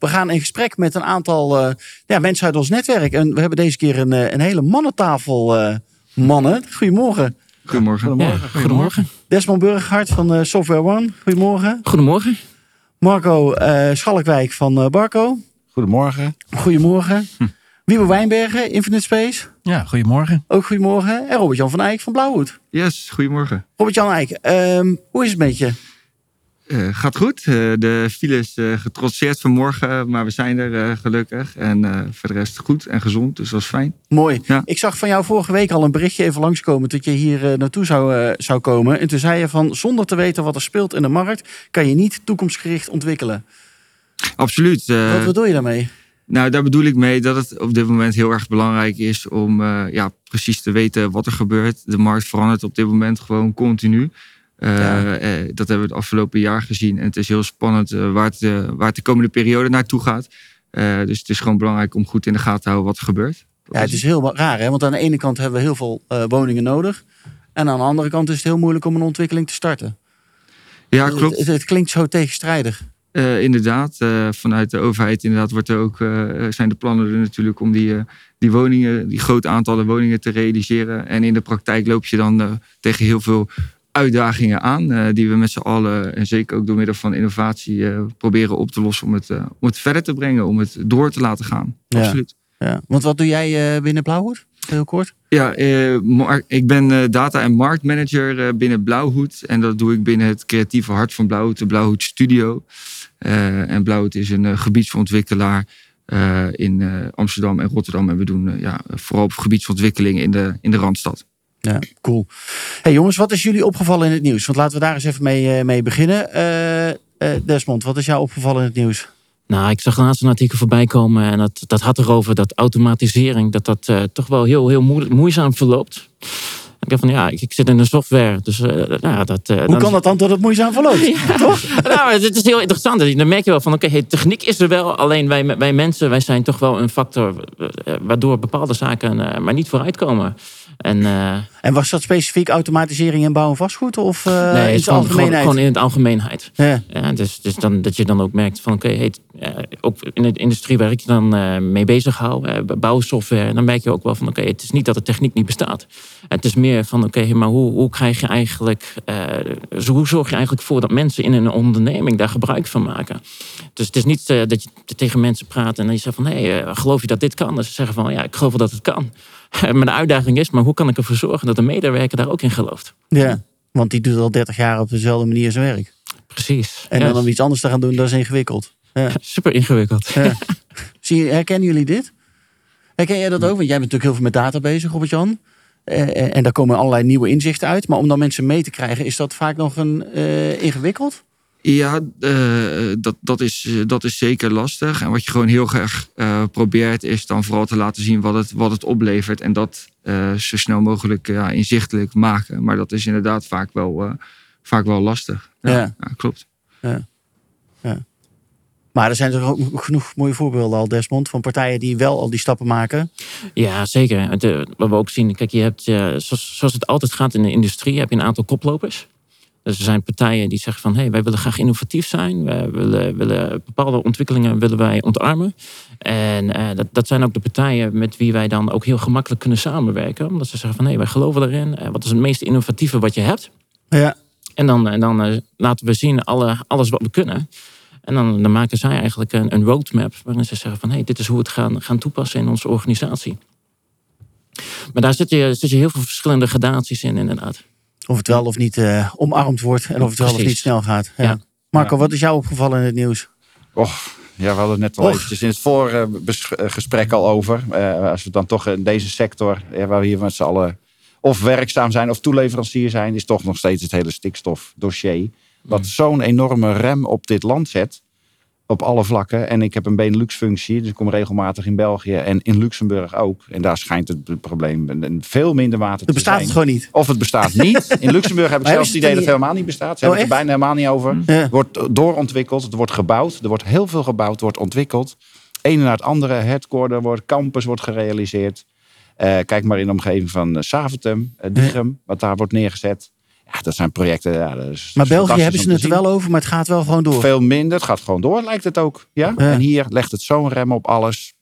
we gaan in gesprek met een aantal eh, ja, mensen uit ons netwerk. En we hebben deze keer een, eh, een hele mannentafel uh, mannen. Goedemorgen. Goedemorgen. Goedemorgen. Ja, goedemorgen. Desmond Burghart van Software One. Goedemorgen. Goedemorgen. Marco Schalkwijk van Barco. Goedemorgen. Goedemorgen. Hm. Wiebe Wijnbergen, Infinite Space. Ja, goedemorgen. Ook goedemorgen. En Robert-Jan van Eyck van Blauwhoed. Yes, goedemorgen. Robert-Jan Eyck, um, hoe is het met je? Uh, gaat goed. Uh, de file is uh, getrotseerd vanmorgen, maar we zijn er gelukkig. En voor de rest goed en gezond, dus dat is fijn. Mooi. Ja. Ik zag van jou vorige week al een berichtje even langskomen dat je hier naartoe zou, zou komen. En toen zei je van, zonder te weten wat er speelt in de markt, kan je niet toekomstgericht ontwikkelen. Absoluut. wat bedoel je daarmee? Nou, daar bedoel ik mee dat het op dit moment heel erg belangrijk is om ja, precies te weten wat er gebeurt. De markt verandert op dit moment gewoon continu. Ja. uh, dat hebben we het afgelopen jaar gezien. En het is heel spannend uh, waar, het, waar het de komende periode naartoe gaat. dus het is gewoon belangrijk om goed in de gaten te houden wat er gebeurt. Dat ja, het is heel raar, hè? want aan de ene kant hebben we heel veel woningen nodig. En aan de andere kant is het heel moeilijk om een ontwikkeling te starten. Ja, klopt. Het, het klinkt zo tegenstrijdig. Inderdaad, vanuit de overheid inderdaad wordt er ook, zijn de plannen er natuurlijk om die, die woningen, die grote aantallen woningen te realiseren. En in de praktijk loop je dan tegen heel veel uitdagingen aan, die we met z'n allen, en zeker ook door middel van innovatie, proberen op te lossen om het, om het verder te brengen, om het door te laten gaan. Ja. Absoluut. Ja. Want wat doe jij binnen Blauwhoed? Heel kort. Ja, ik ben data- en marktmanager binnen Blauwhoed. En dat doe ik binnen het creatieve hart van Blauwhoed, de Blauwhoed Studio. En Blauwhoed is een gebiedsontwikkelaar in Amsterdam en Rotterdam. En we doen ja, vooral op gebiedsontwikkeling in de, in de Randstad. Ja, cool. Hey jongens, wat is jullie opgevallen in het nieuws? Want laten we daar eens even mee, mee beginnen. Desmond, wat is jou opgevallen in het nieuws? Nou, ik zag laatst een artikel voorbij komen en dat, dat had erover dat automatisering dat dat toch wel heel, heel moeizaam verloopt. Ik heb van ja, ik, zit in de software. Dus, uh, nou, dat, uh, Hoe kan dat dan dat het moeizaam verloopt? ja. Toch? nou, het is heel interessant. Dan merk je wel van oké, okay, techniek is er wel. Alleen wij, wij mensen, wij zijn toch wel een factor waardoor bepaalde zaken maar niet vooruitkomen. En, uh, en was dat specifiek automatisering in bouw en vastgoed? Of uh, nee, in het de algemeenheid? Gewoon, gewoon in het algemeenheid. Ja. ja dus, dus dan, dat je dan ook merkt van oké, okay, hey, uh, ook in de industrie waar ik dan mee bezig hou, bouwsoftware, dan merk je ook wel van oké, okay, het is niet dat de techniek niet bestaat. Het is meer van oké, okay, maar hoe, hoe krijg je eigenlijk, hoe zorg je eigenlijk voor dat mensen in een onderneming daar gebruik van maken? Dus het is niet dat je tegen mensen praat en dan je zegt van hé, hey, geloof je dat dit kan? Dus ze zeggen van ja, ik geloof wel dat het kan. De uitdaging is, maar hoe kan ik ervoor zorgen dat de medewerker daar ook in gelooft? Ja, want die doet al 30 jaar op dezelfde manier zijn werk. Precies. En dan om iets anders te gaan doen, dat is ingewikkeld. Ja. Super ingewikkeld. Ja. Zie je, herkennen jullie dit? Herken jij dat ook? Want jij bent natuurlijk heel veel met data bezig, Robert-Jan. Uh, en daar komen allerlei nieuwe inzichten uit. Maar om dan mensen mee te krijgen, is dat vaak nog een uh, ingewikkeld? Ja, uh, dat, dat, is, dat is zeker lastig. En wat je gewoon heel graag uh, probeert, is dan vooral te laten zien wat het, wat het oplevert. En dat uh, zo snel mogelijk ja, inzichtelijk maken. Maar dat is inderdaad vaak wel, vaak wel lastig. Ja, ja. ja klopt. Ja. ja. Maar er zijn er ook genoeg mooie voorbeelden al, Desmond, van partijen die wel al die stappen maken. Ja, zeker. De, wat we ook zien, kijk, je hebt, zoals, zoals het altijd gaat in de industrie, heb je een aantal koplopers. Dus er zijn partijen die zeggen van hé, hey, wij willen graag innovatief zijn. Wij willen, willen bepaalde ontwikkelingen willen wij ontarmen. En uh, dat, dat zijn ook de partijen met wie wij dan ook heel gemakkelijk kunnen samenwerken. Omdat ze zeggen van hé, hey, wij geloven erin. Uh, wat is het meest innovatieve wat je hebt? Ja. En dan, en dan uh, laten we zien alle, alles wat we kunnen. En dan, dan maken zij eigenlijk een, een roadmap waarin ze zeggen van hé, hey, dit is hoe we het gaan, gaan toepassen in onze organisatie. Maar daar zit je, zit je heel veel verschillende gradaties in, inderdaad. Of het wel of niet eh, omarmd wordt en of het wel of niet snel gaat. Ja. Ja. Marco, Ja. wat is jou opgevallen in het nieuws? Och, ja, we hadden het net al Och. eventjes in het voorgesprek al over. Eh, als we dan toch in deze sector, ja, waar we hier met z'n allen of werkzaam zijn of toeleverancier zijn, is toch nog steeds het hele stikstofdossier. Wat zo'n enorme rem op dit land zet. Op alle vlakken. En ik heb een Benelux-functie, dus ik kom regelmatig in België en in Luxemburg ook. En daar schijnt het probleem een veel minder mate Er te bestaat zijn. het gewoon niet. Of het bestaat niet. In Luxemburg heb ik zelfs het idee dat het helemaal niet bestaat. Ze Oh, hebben het er bijna helemaal niet over. Ja. Het wordt doorontwikkeld, het wordt gebouwd. Er wordt heel veel gebouwd, wordt ontwikkeld. Ene na het andere, headquarter wordt, campus wordt gerealiseerd. Eh, kijk maar in de omgeving van Saventem, uh, Diegem, wat daar wordt neergezet. Ja, dat zijn projecten. Ja, dat is Maar België hebben ze het er wel over, maar het gaat wel gewoon door. Veel minder, het gaat gewoon door, lijkt het ook. Ja? Ja. En hier legt het zo'n rem op alles.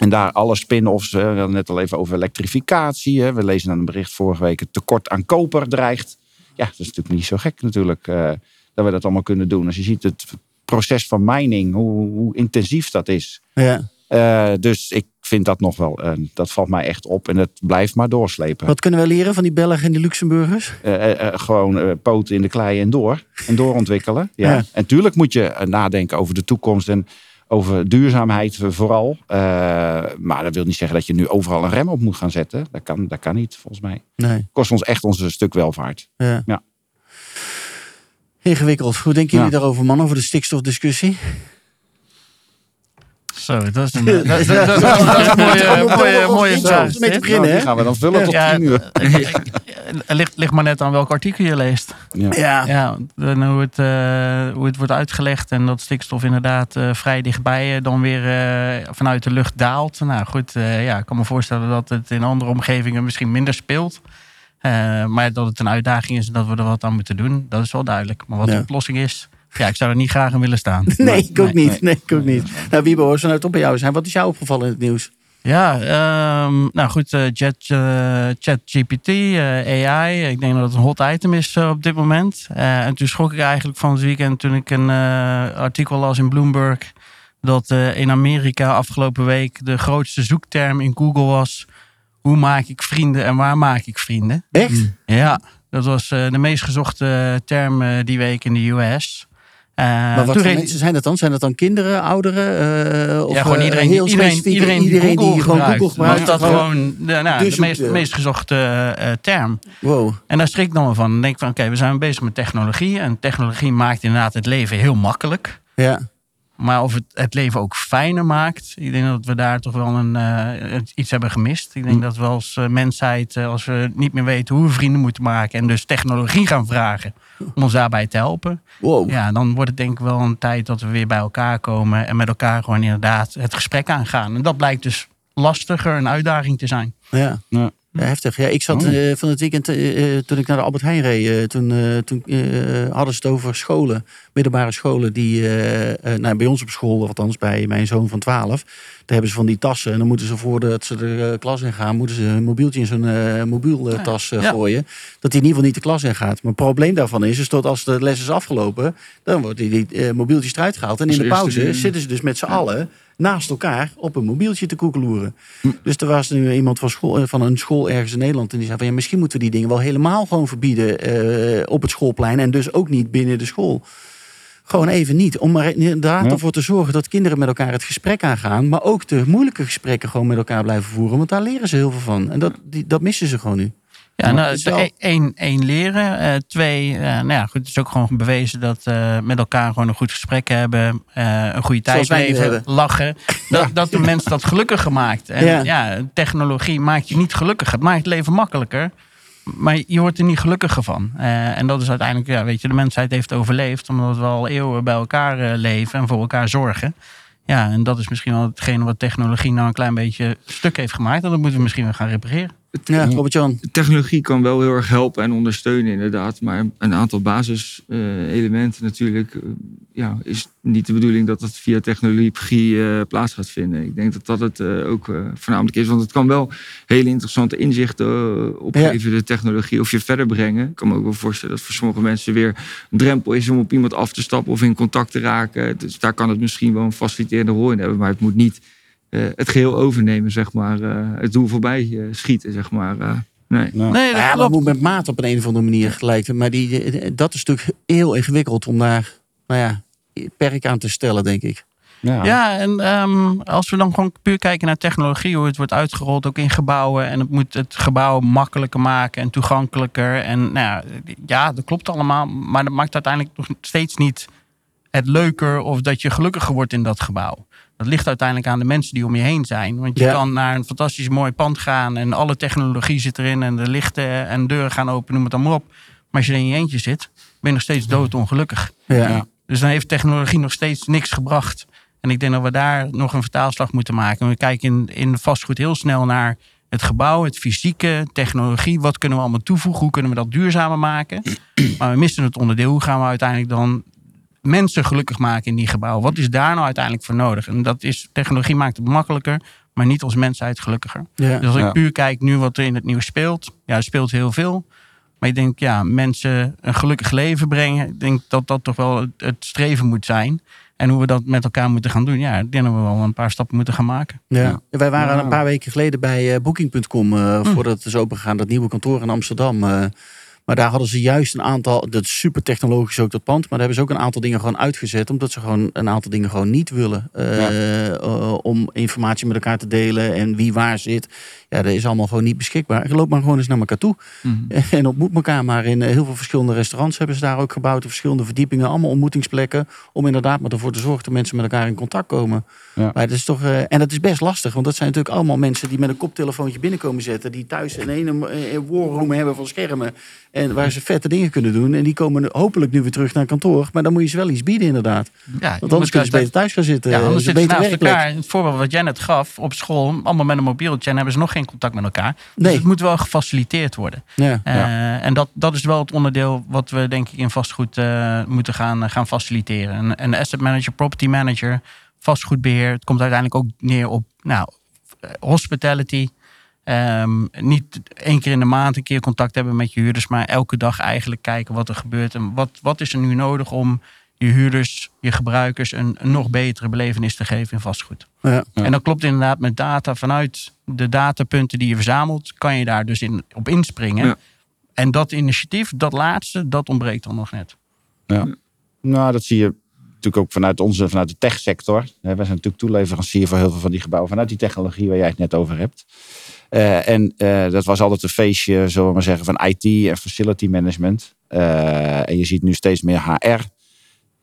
En daar alle spin-offs, we hadden net al even over elektrificatie. Hè. We lezen aan een bericht vorige week, het tekort aan koper dreigt. Ja, dat is natuurlijk niet zo gek natuurlijk, eh, dat we dat allemaal kunnen doen. Als je ziet het proces van mining, hoe, hoe intensief dat is. Ja. Eh, dus ik vind dat nog wel, eh, dat valt mij echt op. En het blijft maar doorslepen. Wat kunnen we leren van die Belgen en die Luxemburgers? Eh, gewoon poten in de klei en door. En doorontwikkelen. Ja. Ja. En tuurlijk moet je nadenken over de toekomst en over duurzaamheid vooral. Maar dat wil niet zeggen dat je nu overal een rem op moet gaan zetten. Dat kan, dat kan niet, volgens mij. Nee. Kost ons echt ons een stuk welvaart. Ja. Ja. Ingewikkeld. Hoe denken jullie Ja. daarover, man, over de stikstofdiscussie? Zo, dat is een, dat, dat, dat, dat, dat is een mooie, mooie, mooie vraag. Om mee te dit. beginnen, hè? die gaan we dan vullen tot Ja, tien uur. Het ligt, ligt maar net aan welk artikel je leest. Ja. Ja. Ja, en hoe het, eh, hoe het wordt uitgelegd en dat stikstof inderdaad eh, vrij dichtbij je dan weer eh, vanuit de lucht daalt. Nou goed, eh, ja, ik kan me voorstellen dat het in andere omgevingen misschien minder speelt. Eh, maar dat het een uitdaging is en dat we er wat aan moeten doen, dat is wel duidelijk. Maar wat Ja. de oplossing is, ja, ik zou er niet graag in willen staan. Nee, ik ook Nee. niet. Nee, ik ook niet. Nou, Wiebo, als we nou toch bij jou zijn, wat is jou opgevallen in het nieuws? Ja, ehm, nou goed, eh, Chat, eh, ChatGPT, eh, AI. Ik denk dat het een hot item is op dit moment. En toen schrok ik eigenlijk van het weekend toen ik een artikel las in Bloomberg. Dat in Amerika afgelopen week de grootste zoekterm in Google was. Hoe maak ik vrienden en waar maak ik vrienden? Echt? Ja, dat was de meest gezochte term die week in de US. Eh, maar wat voor mensen zijn dat dan? Zijn dat dan kinderen, ouderen? eh, of ja, gewoon eh, iedereen, heel iedereen, iedereen, die, iedereen die gewoon. Google gebruikt. Dat gewoon de, nou, Dus de meest, gezochte term. Wow. En daar schrik ik dan wel van. Dan denk ik van, oké, we zijn bezig met technologie. En technologie maakt inderdaad het leven heel makkelijk. Ja. Maar of het het leven ook fijner maakt, ik denk dat we daar toch wel een, eh, iets hebben gemist. Ik denk dat we als eh, mensheid, eh, als we niet meer weten hoe we vrienden moeten maken en dus technologie gaan vragen om ons daarbij te helpen, Wow. ja, dan wordt het denk ik wel een tijd dat we weer bij elkaar komen en met elkaar gewoon inderdaad het gesprek aangaan. En dat blijkt dus lastiger, een uitdaging te zijn. Ja. Ja. Ja, heftig. Ja, ik zat Oh. eh, van het weekend, eh, eh, toen ik naar de Albert Heijn reed, eh, toen, eh, toen eh, hadden ze het over scholen, middelbare scholen, die eh, eh, nou, bij ons op school, althans bij mijn zoon van 12, daar hebben ze van die tassen. En dan moeten ze voordat ze de eh, klas in gaan, moeten ze een mobieltje in zo'n eh mobieltas eh, Ja. gooien. Dat hij in ieder geval niet de klas in gaat. Maar het probleem daarvan is, is dat als de les is afgelopen, dan wordt die, die eh, mobieltjes eruit gehaald. En in Als de pauze zitten ze dus met z'n allen naast elkaar op een mobieltje te koekeloeren. Dus er was nu iemand van, school, eh, van een school ergens in Nederland. En die zei van ja, misschien moeten we die dingen wel helemaal gewoon verbieden eh, op het schoolplein. En dus ook niet binnen de school. Gewoon even niet. Om maar inderdaad Ja. ervoor te zorgen dat kinderen met elkaar het gesprek aangaan. Maar ook de moeilijke gesprekken gewoon met elkaar blijven voeren. Want daar leren ze heel veel van. En dat, die, dat missen ze gewoon nu. Ja, nou, e- één, één leren. eh, twee, eh, nou ja, goed, het is ook gewoon bewezen dat uh, met elkaar gewoon een goed gesprek hebben. Een goede tijd leven, hebben. lachen. Dat, dat de mens dat gelukkiger maakt. En Ja. ja. technologie maakt je niet gelukkiger. Het maakt het leven makkelijker. Maar je wordt er niet gelukkiger van. En dat is uiteindelijk, ja, weet je, de mensheid heeft overleefd. Omdat we al eeuwen bij elkaar leven en voor elkaar zorgen. Ja, en dat is misschien wel hetgene wat technologie nou een klein beetje stuk heeft gemaakt. En dat moeten we misschien wel gaan repareren. Ja, Robert-Jan. Technologie kan wel heel erg helpen en ondersteunen, inderdaad. Maar een aantal basiselementen natuurlijk. eh, ja, is niet de bedoeling dat het via technologie eh, plaats gaat vinden. Ik denk dat dat het eh, ook voornamelijk is. Want het kan wel hele interessante inzichten opgeven, de technologie, of je verder brengen. Ik kan me ook wel voorstellen dat voor sommige mensen weer een drempel is om op iemand af te stappen of in contact te raken. Dus daar kan het misschien wel een faciliterende rol in hebben. Maar het moet niet eh, het geheel overnemen, zeg maar. eh, het doel voorbij eh, schieten, zeg maar. eh. nee. Nou, Nee, dat Ja, dat klopt. moet met maat op een, een of andere manier gelijk. Maar die, die- dat is natuurlijk heel ingewikkeld om daar nou ja, perk aan te stellen, denk ik. ja. Ja, en ehm, als we dan gewoon puur kijken naar technologie, hoe het wordt uitgerold ook in gebouwen. En het moet het gebouw makkelijker maken en toegankelijker. En nou ja, ja, dat klopt allemaal. Maar dat maakt uiteindelijk nog steeds niet het leuker of dat je gelukkiger wordt in dat gebouw. Dat ligt uiteindelijk aan de mensen die om je heen zijn. Want je Ja. kan naar een fantastisch mooi pand gaan en alle technologie zit erin en de lichten en deuren gaan open, noem het allemaal op. Maar als je er in je eentje zit, ben je nog steeds doodongelukkig. Ja. Ja. Dus dan heeft technologie nog steeds niks gebracht. En ik denk dat we daar nog een vertaalslag moeten maken. We kijken in, in vastgoed heel snel naar het gebouw, het fysieke, technologie. Wat kunnen we allemaal toevoegen? Hoe kunnen we dat duurzamer maken? Maar we missen het onderdeel. Hoe gaan we uiteindelijk dan mensen gelukkig maken in die gebouwen? Wat is daar nou uiteindelijk voor nodig? En dat is, technologie maakt het makkelijker, maar niet als mensheid gelukkiger. Ja. Dus als Ja. ik puur kijk nu wat er in het nieuws speelt. Ja, er speelt heel veel. Maar ik denk, ja, mensen een gelukkig leven brengen. Ik denk dat dat toch wel het, streven moet zijn. En hoe we dat met elkaar moeten gaan doen. Ja, ik denk dat we wel een paar stappen moeten gaan maken. Ja. Wij waren Ja. een paar weken geleden bij eh, Booking.com, eh, Hm. voordat het is opengegaan, dat nieuwe kantoor in Amsterdam. eh. Maar daar hadden ze juist een aantal, dat is super technologisch ook dat pand, maar daar hebben ze ook een aantal dingen gewoon uitgezet, omdat ze gewoon een aantal dingen gewoon niet willen. eh, eh, om informatie met elkaar te delen en wie waar zit. Ja, dat is allemaal gewoon niet beschikbaar. Je loopt maar gewoon eens naar elkaar toe en ontmoet elkaar maar. In eh, heel veel verschillende restaurants hebben ze daar ook gebouwd, verschillende verdiepingen, allemaal ontmoetingsplekken, om inderdaad maar ervoor te zorgen dat mensen met elkaar in contact komen. Ja. Maar het is toch, eh, en dat is best lastig, want dat zijn natuurlijk allemaal mensen die met een koptelefoontje binnenkomen zetten, die thuis een ene eh, warroom hebben van schermen en waar ze vette dingen kunnen doen. En die komen hopelijk nu weer terug naar kantoor, maar dan moet je ze wel iets bieden inderdaad. Ja, Want anders kunnen ze beter thuis gaan zitten. Ja, anders zitten ze naast werkplek. elkaar. Het voorbeeld wat jij net gaf op school, allemaal met een mobieltje en hebben ze nog geen contact met elkaar. Dus Nee. het moet wel gefaciliteerd worden. Ja. Eh, En dat, dat is wel het onderdeel wat we denk ik in vastgoed eh, moeten gaan, gaan faciliteren. Een, een asset manager, property manager, vastgoedbeheer. Het komt uiteindelijk ook neer op nou, hospitality. Ehm, niet één keer in de maand een keer contact hebben met je huurders, maar elke dag eigenlijk kijken wat er gebeurt. En wat, wat is er nu nodig om je huurders, je gebruikers een, een nog betere belevenis te geven in vastgoed. Ja. Ja. En dat klopt inderdaad met data. Vanuit de datapunten die je verzamelt, kan je daar dus in, op inspringen. Ja. En dat initiatief, dat laatste, dat ontbreekt dan nog net. Nou, dat zie je natuurlijk ook vanuit onze, vanuit de techsector. Wij zijn natuurlijk toeleverancier voor heel veel van die gebouwen. Vanuit die technologie waar jij het net over hebt. Eh, en eh, dat was altijd een feestje, zullen we maar zeggen, van IT en facility management. Eh, en je ziet nu steeds meer HR.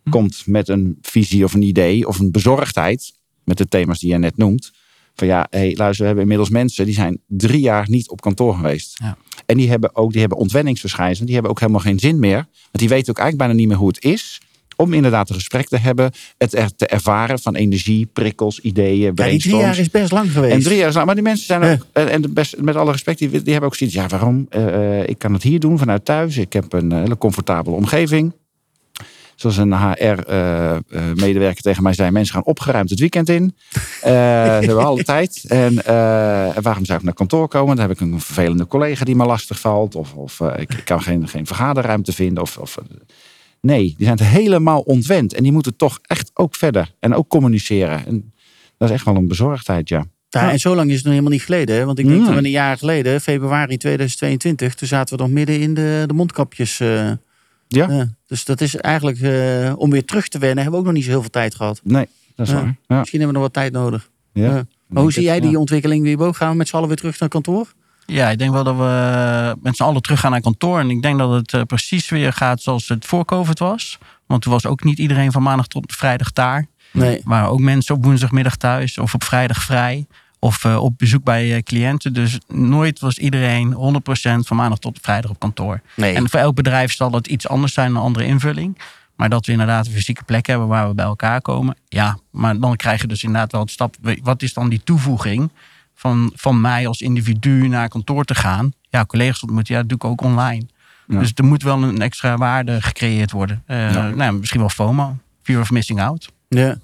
Komt met een visie of een idee of een bezorgdheid. Met de thema's die jij net noemt. Van ja, hey, luister, we hebben inmiddels mensen die zijn drie jaar niet op kantoor geweest. Ja. En die hebben ook die hebben ontwenningsverschijnselen. Die hebben ook helemaal geen zin meer. Want die weten ook eigenlijk bijna niet meer hoe het is. Om inderdaad een gesprek te hebben. Het er te ervaren van energie, prikkels, ideeën, Ja, die drie jaar is best lang geweest. En drie jaar is lang. Maar die mensen zijn ook, en, en de best, met alle respect, die, die hebben ook zoiets. Ja, waarom? Eh, eh, ik kan het hier doen vanuit thuis. Ik heb een hele comfortabele omgeving. Zoals een HR-medewerker tegen mij zei: mensen gaan opgeruimd het weekend in. Eh, ze hebben alle tijd. En eh, waarom zou ik naar kantoor komen? Dan heb ik een vervelende collega die me lastig valt. Of, of eh, ik, ik kan geen, geen vergaderruimte vinden. Of, of, nee, die zijn het helemaal ontwend. En die moeten toch echt ook verder. En ook communiceren. En dat is echt wel een bezorgdheid, ja. Ja, en zo lang is het nog helemaal niet geleden. Hè? Want ik denk Nee. dat we een jaar geleden, februari 2022, toen zaten we nog midden in de, de mondkapjes. eh, Ja. dus dat is eigenlijk, eh, om weer terug te wennen, hebben we ook nog niet zo heel veel tijd gehad. Nee, dat is waar. Ja. Misschien hebben we nog wat tijd nodig. Ja. Maar hoe zie jij die ontwikkeling weer, Bo? Gaan we met z'n allen weer terug naar kantoor? Ja, ik denk wel dat we met z'n allen terug gaan naar kantoor. En ik denk dat het eh, precies weer gaat zoals het voor COVID was. Want toen was ook niet iedereen van maandag tot vrijdag daar. Nee. waren ook mensen op woensdagmiddag thuis of op vrijdag vrij. Of eh, op bezoek bij eh, cliënten. Dus nooit was iedereen 100% van maandag tot vrijdag op kantoor. nee. En voor elk bedrijf zal het iets anders zijn, een andere invulling. Maar dat we inderdaad een fysieke plek hebben waar we bij elkaar komen. Ja, maar dan krijg je dus inderdaad wel het stap. Wat is dan die toevoeging van, van mij als individu naar kantoor te gaan? Ja, collega's ontmoeten, ja, dat doe ik ook online. Ja. Dus er moet wel een extra waarde gecreëerd worden. Eh, Ja. nou, misschien wel FOMO, Fear of Missing Out. Ja.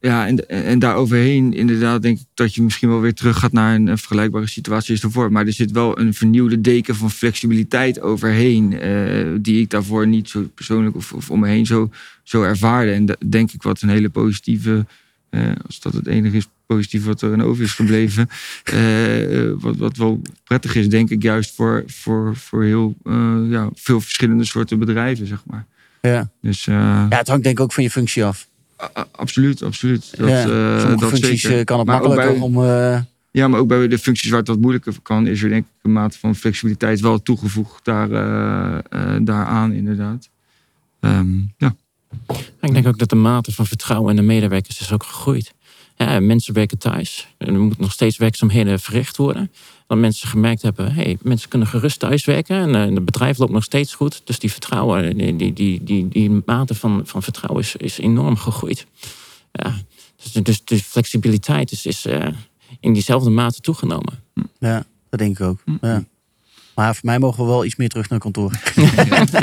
Ja, en, en daaroverheen inderdaad denk ik dat je misschien wel weer terug gaat naar een, vergelijkbare situatie als daarvoor. Maar er zit wel een vernieuwde deken van flexibiliteit overheen. eh, die ik daarvoor niet zo persoonlijk of, of om me heen zo, zo ervaarde. En dat denk ik wat een hele positieve, eh, als dat het enige is, positief wat er in over is gebleven. Eh, wat, wat wel prettig is, denk ik, juist voor, voor, voor heel ja, veel verschillende soorten bedrijven, zeg maar. Ja. Dus ja, het hangt denk ik ook van je functie af. Absoluut, absoluut. Dat, ja. eh, Sommige dat functies zeker. eh, kan het Maar ook makkelijker bij- om... eh, Ja, maar ook bij de functies waar het wat moeilijker kan, is er denk ik een mate van flexibiliteit wel toegevoegd daar, eh, eh, daaraan, inderdaad. Ehm, ja. Ik denk ook dat de mate van vertrouwen in de medewerkers is ook gegroeid. Ja, mensen werken thuis. En er moeten nog steeds werkzaamheden verricht worden. Dat mensen gemerkt hebben, hey, mensen kunnen gerust thuiswerken. En eh, het bedrijf loopt nog steeds goed. Dus die vertrouwen, die, die, die, die, die mate van, van vertrouwen is, is enorm gegroeid. Ja, dus, dus de flexibiliteit is, is eh, in diezelfde mate toegenomen. ja, dat denk ik ook. Hm. Ja. Maar voor mij mogen we wel iets meer terug naar kantoor.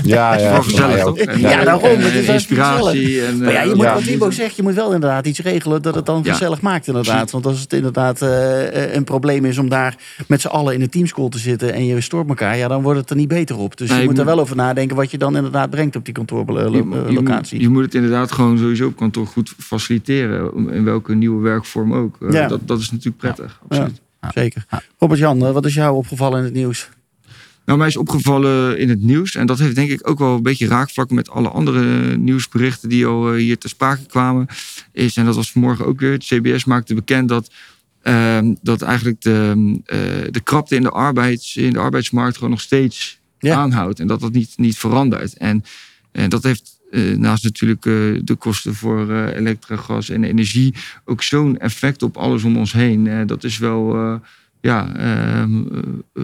Ja, ja. Gezellig, Ja, eh, daarom, en, het is eh, inspiratie. En, Maar ja, je eh, moet, ja. wat Wibo zegt, je moet wel inderdaad iets regelen dat het dan Ja. gezellig maakt inderdaad. Want als het inderdaad eh, een probleem is om daar met z'n allen in een teamschool te zitten en je stoort elkaar, ja, dan wordt het er niet beter op. Dus Nee, je je moet er wel over nadenken wat je dan inderdaad brengt op die je, je, moet, kantoorlocatie. je moet het inderdaad gewoon sowieso op kantoor goed faciliteren. In welke nieuwe werkvorm ook. Eh, Ja. dat, dat is natuurlijk prettig. Absoluut. Zeker. Robert-Jan, eh, wat is jou opgevallen in het nieuws? Nou, mij is opgevallen in het nieuws. En dat heeft denk ik ook wel een beetje raakvlakken met alle andere nieuwsberichten die al eh, hier ter sprake kwamen. Is, en dat was vanmorgen ook weer. Het CBS maakte bekend dat, ehm, dat eigenlijk de, eh, de krapte in de, arbeids, in de arbeidsmarkt gewoon nog steeds Ja. aanhoudt. En dat dat niet, niet verandert. En, en dat heeft eh, naast natuurlijk de kosten voor eh elektra, gas en energie ook zo'n effect op alles om ons heen. Dat is wel, ja, ehm, eh, eh,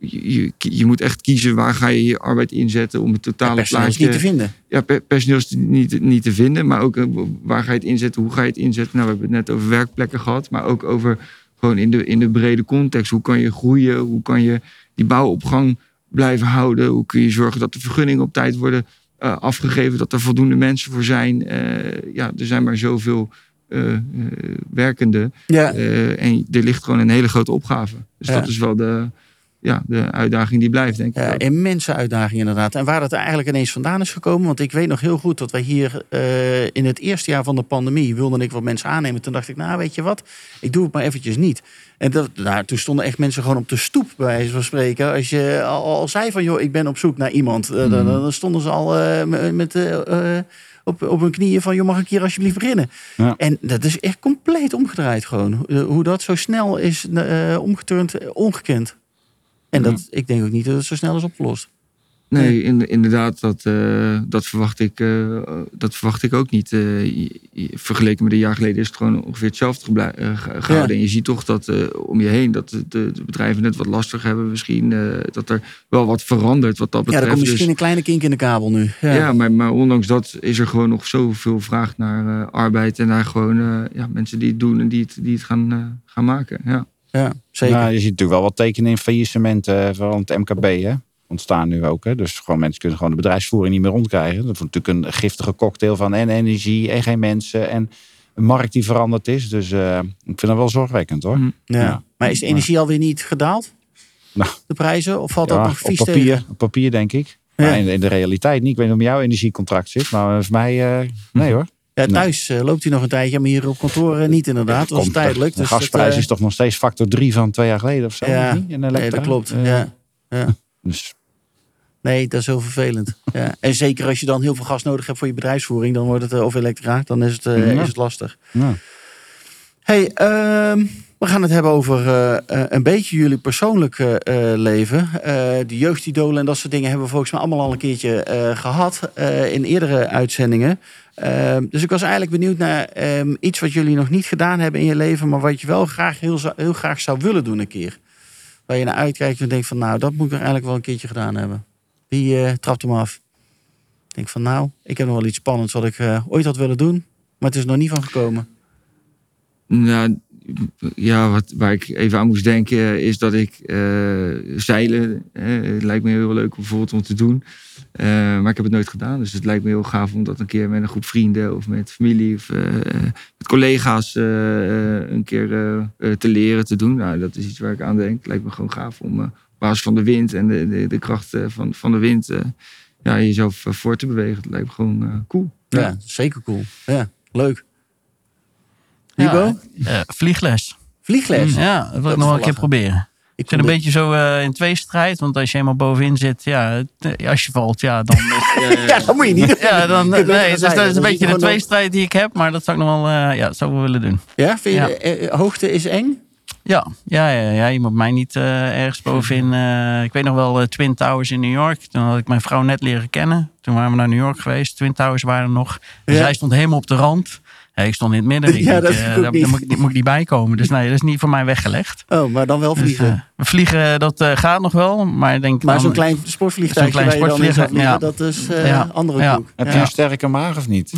je, je, moet echt kiezen waar ga je je arbeid inzetten om het totale Personeel is plaatje niet te vinden. ja, per- personeel is niet, niet te vinden. Maar ook eh, waar ga je het inzetten? Hoe ga je het inzetten? Nou, we hebben het net over werkplekken gehad. Maar ook over gewoon in de, in de brede context. Hoe kan je groeien? Hoe kan je die bouw op gang blijven houden? Hoe kun je zorgen dat de vergunningen op tijd worden eh, afgegeven? Dat er voldoende mensen voor zijn? Eh, ja, er zijn maar zoveel eh werkenden. Ja, en er ligt gewoon een hele grote opgave. Dus Ja. dat is wel de, ja, de uitdaging die blijft, denk ik. Immense uitdaging inderdaad. En waar dat er eigenlijk ineens vandaan is gekomen. Want ik weet nog heel goed dat wij hier eh, in het eerste jaar van de pandemie wilde ik wat mensen aannemen. Toen dacht ik, nou weet je wat, ik doe het maar eventjes niet. En dat, nou, toen stonden echt mensen gewoon op de stoep bij wijze van spreken. Als je al, al zei van joh, ik ben op zoek naar iemand. eh, dan, dan stonden ze al eh, met, op, op hun knieën van joh, mag ik hier alsjeblieft beginnen? Ja. En dat is echt compleet omgedraaid gewoon. Hoe dat zo snel is eh, omgeturnd, ongekend. En dat, ik denk ook niet dat het zo snel is opgelost. Nee, in, inderdaad, dat, eh, dat, verwacht ik, eh, dat verwacht ik ook niet. Je- vergeleken met een jaar geleden is het gewoon ongeveer hetzelfde eh, gehouden. En je ziet toch dat om je heen dat de, bedrijven het wat lastig hebben. Misschien dat er wel wat verandert wat dat Ja, er betreft. komt misschien Dus- een kleine kink in de kabel nu. Ja, ja, maar, maar ondanks dat is er gewoon nog zoveel vraag naar arbeid. En naar gewoon ja, mensen die het doen en die het, die het gaan, gaan maken. Ja. Ja, zeker. Nou, je ziet natuurlijk wel wat tekenen in faillissementen van het MKB. Hè? Ontstaan nu ook. Hè? Dus gewoon mensen kunnen gewoon de bedrijfsvoering niet meer rondkrijgen. Dat is natuurlijk een giftige cocktail van en energie en geen mensen. En een markt die veranderd is. Dus eh, ik vind dat wel zorgwekkend hoor. Hm. ja. ja. Maar is de energie alweer niet gedaald? Nou. De prijzen? Of valt dat nog op vies papier, tegen? op papier denk ik. Ja. Maar in, in de realiteit niet. Ik weet niet of jouw energiecontract zit. Maar voor mij, eh, nee hoor. Ja, thuis eh, loopt hij nog een tijdje, maar hier op kantoor eh, niet inderdaad. Dat was tijdelijk. De Dus gasprijs dat, eh, is toch nog steeds factor 3 van twee jaar geleden of zo? Ja. niet? In Nee, elektra? dat klopt. Ja. Ja. Dus Nee, dat is heel vervelend. Ja. En zeker als je dan heel veel gas nodig hebt voor je bedrijfsvoering, dan wordt het, of elektra, dan is het, Ja. is het lastig. ja. Hey, ehm, we gaan het hebben over eh, eh, een beetje jullie persoonlijke eh, leven. Eh, de jeugdidolen en dat soort dingen hebben we volgens mij allemaal al een keertje eh, gehad eh, in eerdere uitzendingen. Ehm, dus ik was eigenlijk benieuwd naar ehm, iets wat jullie nog niet gedaan hebben in je leven, maar wat je wel graag heel, heel graag zou willen doen een keer. Waar je naar uitkijkt en denkt van nou, dat moet ik er eigenlijk wel een keertje gedaan hebben. Eh, trapt hem af? Ik denk van nou, ik heb nog wel iets spannends wat ik ooit had willen doen, maar het is er nog niet van gekomen. Nou, ja, wat, waar ik even aan moest denken is dat ik eh, zeilen, eh, het lijkt me heel leuk bijvoorbeeld om te doen. Eh, maar ik heb het nooit gedaan. Dus het lijkt me heel gaaf om dat een keer met een groep vrienden of met familie of eh, met collega's eh, eh, een keer te leren te doen. Nou, dat is iets waar ik aan denk. Het lijkt me gewoon gaaf om eh, op basis van de wind en de, de, de kracht eh, van, van de wind eh, ja, jezelf voor te bewegen. Dat lijkt me gewoon eh, cool. Ja, zeker cool. Ja, leuk. Eh, vliegles. Vliegles? Ja, dat wil Dat ik nog wel een keer proberen. Ik zit een beetje zo eh, in tweestrijd. Want als je eenmaal bovenin zit, ja, eh, als je valt, ja, dan... is- Ja, dat moet je niet ja, dan, nee, dus dat is dan een beetje de gewoon tweestrijd die ik heb. Maar dat zou ik nog wel, eh, ja, zou ik wel willen doen. Ja, vind je Ja. de, hoogte is eng? Ja, ja, ja, ja, je moet mij niet eh, ergens bovenin. eh, ik weet nog wel Twin Towers in New York. Toen had ik mijn vrouw net leren kennen. Toen waren we naar New York geweest. Twin Towers waren er nog. En Ja. zij stond helemaal op de rand. Ik stond in het midden. Ik Ja, denk, dat eh, daar, moet, ik- moet ik niet bij komen. Dus nee, dat is niet voor mij weggelegd. Oh, maar dan wel Dus, vliegen. eh, vliegen, dat eh, gaat nog wel. Maar ik denk maar dan- zo'n klein in zou sportvliegtuig, vliegen, dat is eh Ja. andere Ja. koek. Heb Ja. je een sterke maag of niet?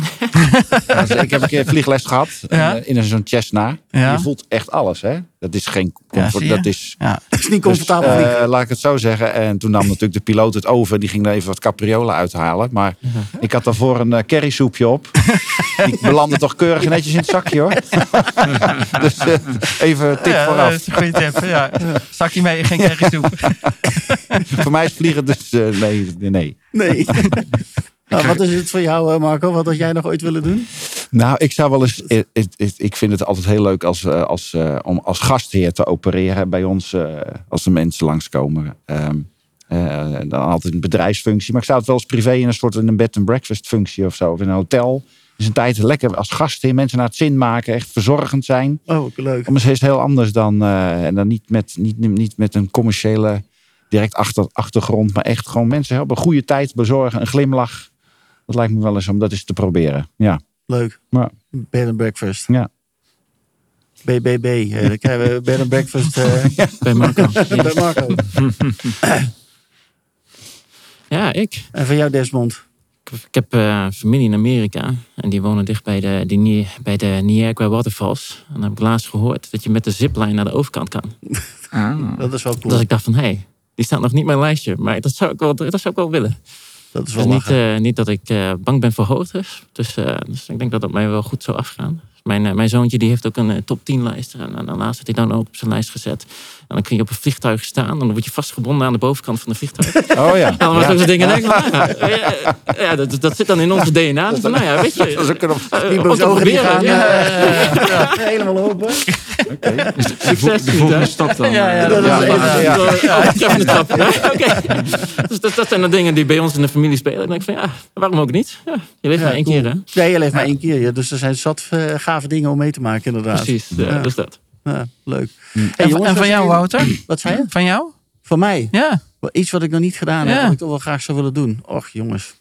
Ja, dus ik heb een keer vliegles gehad Ja. eh, in een zo'n Cessna. Ja. Je voelt echt alles, hè? Dat is geen comfort. dat is Ja, Dat is niet comfortabel Dus, eh, laat ik het zo zeggen. En toen nam natuurlijk de piloot het over. Die ging er even wat capriolen uithalen. Maar ik had daarvoor een uh, currysoepje op. Die belandde toch keurig netjes in het zakje hoor. dus eh, even tip ja, dat vooraf. is een goede tip. Ja. Zakje mee, geen currysoep. Voor mij is vliegen dus eh, nee, nee. Nee. nou, wat is het voor jou, eh, Marco? Wat had jij nog ooit willen doen? Nou, ik zou wel eens. Ik, ik, vind het altijd heel leuk als, eh, als, eh, om als gastheer te opereren bij ons. eh, als de mensen langskomen. Ehm, eh, dan altijd een bedrijfsfunctie. Maar ik zou het wel eens privé in een soort in een bed and breakfast functie of zo. Of in een hotel. Is een tijd lekker als gastheer mensen naar het zin maken. Echt verzorgend zijn. Oh, ook leuk. Maar het is heel anders dan. eh, en dan niet met, niet, niet met een commerciële direct achter, achtergrond. Maar echt gewoon mensen helpen. Een goede tijd bezorgen. Een glimlach. Dat lijkt me wel eens om dat eens te proberen. Ja. Leuk. Ja. Bed and breakfast. Ja. BBB. eh, dan krijgen we bed and breakfast eh, Bij Marco. bij Marco. Ja, ik. En van jou, Desmond? Ik heb eh, familie in Amerika. En die wonen dicht bij de, die, bij de Niagara Waterfalls. En dan heb ik laatst gehoord dat je met de zipline naar de overkant kan. Ah. Dat is wel cool. Dat ik dacht van, hé, hey, die staat nog niet op mijn lijstje. Maar dat zou ik wel, dat zou ik wel willen. Dat is wel Dus niet, eh, niet dat ik eh, bang ben voor hoogtes. Dus, eh, dus ik denk dat dat mij wel goed zou afgaan. Dus Mijn, mijn zoontje die heeft ook een top 10 lijst. En, en daarnaast had hij dan ook op zijn lijst gezet. En dan kun je op een vliegtuig staan. En dan word je vastgebonden aan de bovenkant van de vliegtuig. Oh ja. En dan was zo'n dingen. denk nou ja, ja, ja, dat, dat zit dan in onze DNA. Dus van, nou ja, weet je. Dat is ook een op- eh, Die ogen die gaan ja. eh, ja, helemaal open. De, Succes, vo- de volgende stap dan. Ja, ja, dat is- ja. ja. Oh, trap. Ja, oké. Dus dat, dat zijn de dingen die bij ons in de familie spelen. En dan denk ik van ja, waarom ook niet? Ja, je leeft Ja, maar één cool. keer, hè? Nee, je leeft maar één keer. Ja. Dus er zijn zat eh, gave dingen om mee te maken, inderdaad. Precies, Ja. dus dat. Ja, leuk. En, Hey, van- jongens, en van jou, je? Wouter? Wat zei je? Van jou? Van mij? Ja. Iets wat ik nog niet gedaan heb, wat ik toch wel graag zou willen doen. Och, jongens.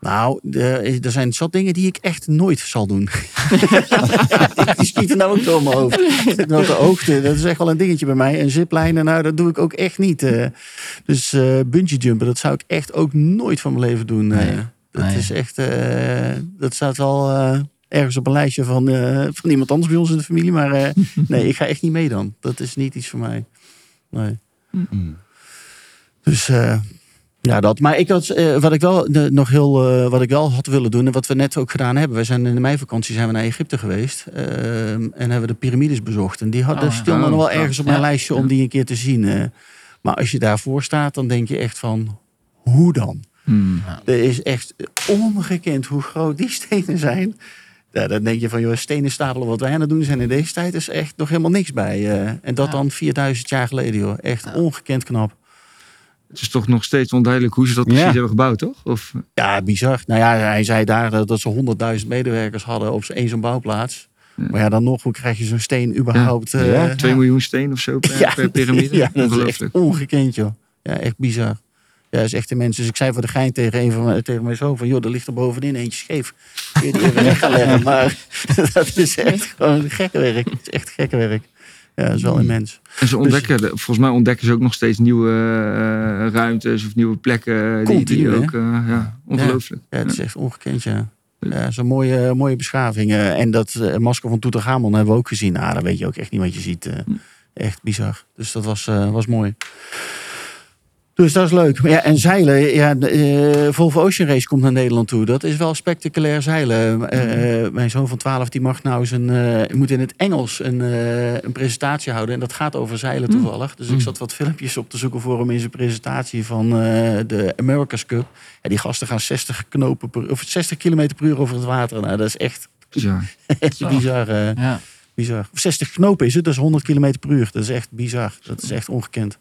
Nou, er zijn zat dingen die ik echt nooit zal doen. die schieten nou ook door mijn hoofd. Dat de hoogte, dat is echt wel een dingetje bij mij. En ziplijnen, nou, dat doe ik ook echt niet. eh. dus eh bungee jumpen, dat zou ik echt ook nooit van mijn leven doen. eh. Nee. Dat Nee. is echt, dat staat wel ergens op een lijstje van, eh, van iemand anders bij ons in de familie. Maar eh, nee, ik ga echt niet mee dan. Dat is niet iets voor mij. Nee. Dus eh, ja, dat. Maar ik had, eh, wat ik wel nog heel, eh, wat ik wel had willen doen en wat we net ook gedaan hebben. We zijn in de meivakantie zijn we naar Egypte geweest eh, en hebben we de piramides bezocht. En die hadden Oh, oh, stil nog wel ergens op mijn Ja. lijstje om die een keer te zien. maar als je daarvoor staat, dan denk je echt van, hoe dan? Hmm. Er is echt ongekend hoe groot die stenen zijn. Ja, dan denk je van, joh, stenen stapelen wat wij aan het doen zijn in deze tijd is echt nog helemaal niks bij. eh. en dat Ja. dan 4000 jaar geleden, joh. Echt ongekend knap. Het is toch nog steeds onduidelijk hoe ze dat precies Ja. hebben gebouwd, toch? Of, Ja, bizar. Nou ja, hij zei daar eh, dat ze 100.000 medewerkers hadden op één zo'n bouwplaats. Maar ja, dan nog, hoe krijg je zo'n steen überhaupt? eh, Ja, 2 miljoen steen of zo per, per piramide? Ja, dat is echt Ongelooflijk. ongekend, joh. Ja, echt bizar. Ja, dat is echt de mensen. Dus ik zei voor de gein tegen, een van mijn, tegen mijn zoon van... joh, er ligt er bovenin eentje scheef. Kun je die even gaan leggen? Maar dat is echt gewoon gekke werk. Het is echt gekke werk. Ja, dat is wel immens. En ze ontdekken, de- volgens mij ontdekken ze ook nog steeds nieuwe eh, ruimtes of nieuwe plekken. Die, die Continu, hè? ook, eh, ja, ongelooflijk. Ja, het is echt ongekend, ja. Ja, zo'n mooie, mooie beschaving. eh, en dat eh, masker van Tutankhamon hebben we ook gezien. Nou, dan weet je ook echt niet wat je ziet. eh. echt bizar. Dus dat was, eh, was mooi. Dus dat is leuk. Ja, en zeilen. Ja, eh, Volvo Ocean Race komt naar Nederland toe. Dat is wel spectaculair zeilen. Eh, eh, mijn zoon van 12 die mag nou zijn, moet in het Engels een, een presentatie houden. En dat gaat over zeilen toevallig. Dus ik zat wat filmpjes op te zoeken voor hem in zijn presentatie van de America's Cup. Ja, die gasten gaan 60 knopen per, of 60 km per uur over het water. Nou, dat is echt Ja. Echt bizar. Ja. bizar. 60 knopen is het, dat is 100 km per uur. Dat is echt bizar. Dat is echt ongekend.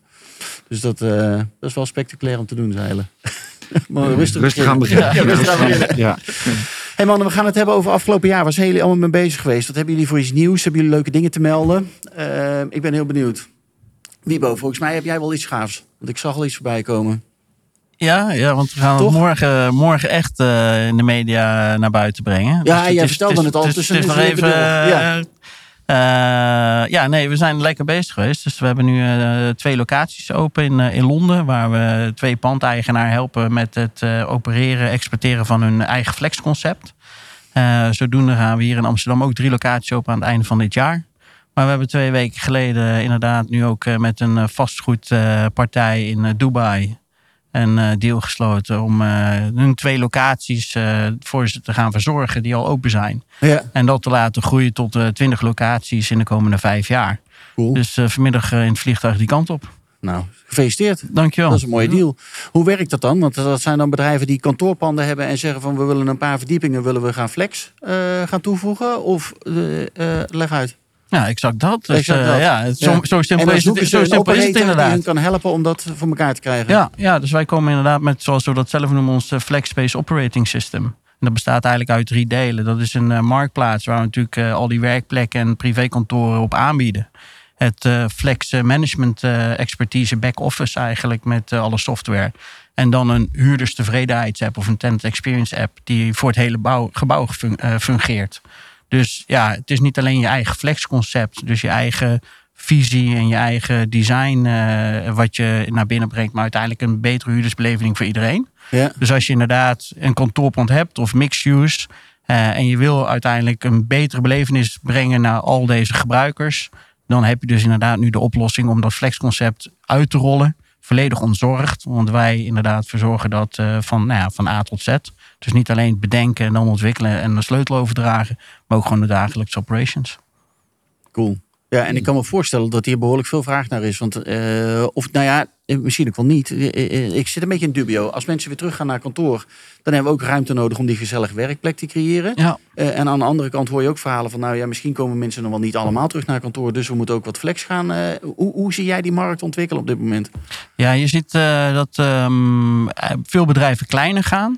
Dus dat, eh, dat is wel spectaculair om te doen, zeilen. maar rustig, Rustig aan beginnen. Ja, rustig aan beginnen. Ja. hey mannen, we gaan het hebben over afgelopen jaar. Waar zijn jullie allemaal mee bezig geweest? Wat hebben jullie voor iets nieuws? Hebben jullie leuke dingen te melden? Eh, ik ben heel benieuwd. Wiebo, volgens mij heb jij wel iets gaafs. Want ik zag al iets voorbij komen. Ja, ja, want we gaan Toch? het morgen, morgen echt eh, in de media naar buiten brengen. Ja, het jij is- vertelde is- het al, dus het nog het even... Ja. Eh, ja, nee, we zijn lekker bezig geweest. Dus we hebben nu eh, twee locaties open in, eh, in Londen. Waar we twee pandeigenaren helpen met het opereren, exporteren van hun eigen flexconcept. Zodoende gaan we hier in Amsterdam ook drie locaties open aan het einde van dit jaar. Maar we hebben twee weken geleden inderdaad nu ook met een vastgoedpartij in Dubai een eh, deal gesloten om eh, hun twee locaties eh, voor ze te gaan verzorgen die al open zijn. Ja, En dat te laten groeien tot 20 locaties in de komende vijf jaar. cool. Dus vanmiddag in het vliegtuig die kant op. Nou, gefeliciteerd. Dankjewel. Dat is een mooie deal. Hoe werkt dat dan? Want dat zijn dan bedrijven die kantoorpanden hebben en zeggen van we willen een paar verdiepingen willen we gaan flex gaan toevoegen. Of leg uit. Ja, exact dat. Dus, Exact eh, dat. ja, het- zo, Ja. zo En simpel is het, zo simpel is het die inderdaad. hen kan helpen om dat voor elkaar te krijgen. Ja, ja, dus wij komen inderdaad met, zoals we dat zelf noemen, ons eh, Flex Space Operating System. En dat bestaat eigenlijk uit drie delen. Dat is een eh, marktplaats waar we natuurlijk al die werkplekken en privékantoren op aanbieden. Het Flex Management Expertise Back-Office eigenlijk met alle software. En dan een huurderstevredenheidsapp of een tenant experience app die voor het hele bouw, gebouw fun- fungeert. Dus ja, het is niet alleen je eigen flexconcept, dus je eigen visie en je eigen design eh, wat je naar binnen brengt, maar uiteindelijk een betere huurdersbeleving voor iedereen. Ja. Dus als je inderdaad een kantoorpand hebt of mixed use eh, en je wil uiteindelijk een betere belevenis brengen naar al deze gebruikers, dan heb je dus inderdaad nu de oplossing om dat flexconcept uit te rollen. Volledig ontzorgd, want wij inderdaad verzorgen dat eh, van, nou ja, van A tot Z. Dus niet alleen bedenken en dan ontwikkelen en de sleutel overdragen, maar ook gewoon de dagelijkse operations. Cool. Ja, en ik kan me voorstellen dat hier behoorlijk veel vraag naar is. Want, eh, of nou ja, eh, misschien ook wel niet. Eh, Ik zit een beetje in dubio. Als mensen weer teruggaan naar kantoor, dan hebben we ook ruimte nodig om die gezellige werkplek te creëren. Ja, en aan de andere kant hoor je ook verhalen van, nou ja, misschien komen mensen nog wel niet allemaal terug naar kantoor. Dus we moeten ook wat flex gaan. Hoe, hoe zie jij die markt ontwikkelen op dit moment? Ja, je ziet dat ehm, eh, veel bedrijven kleiner gaan.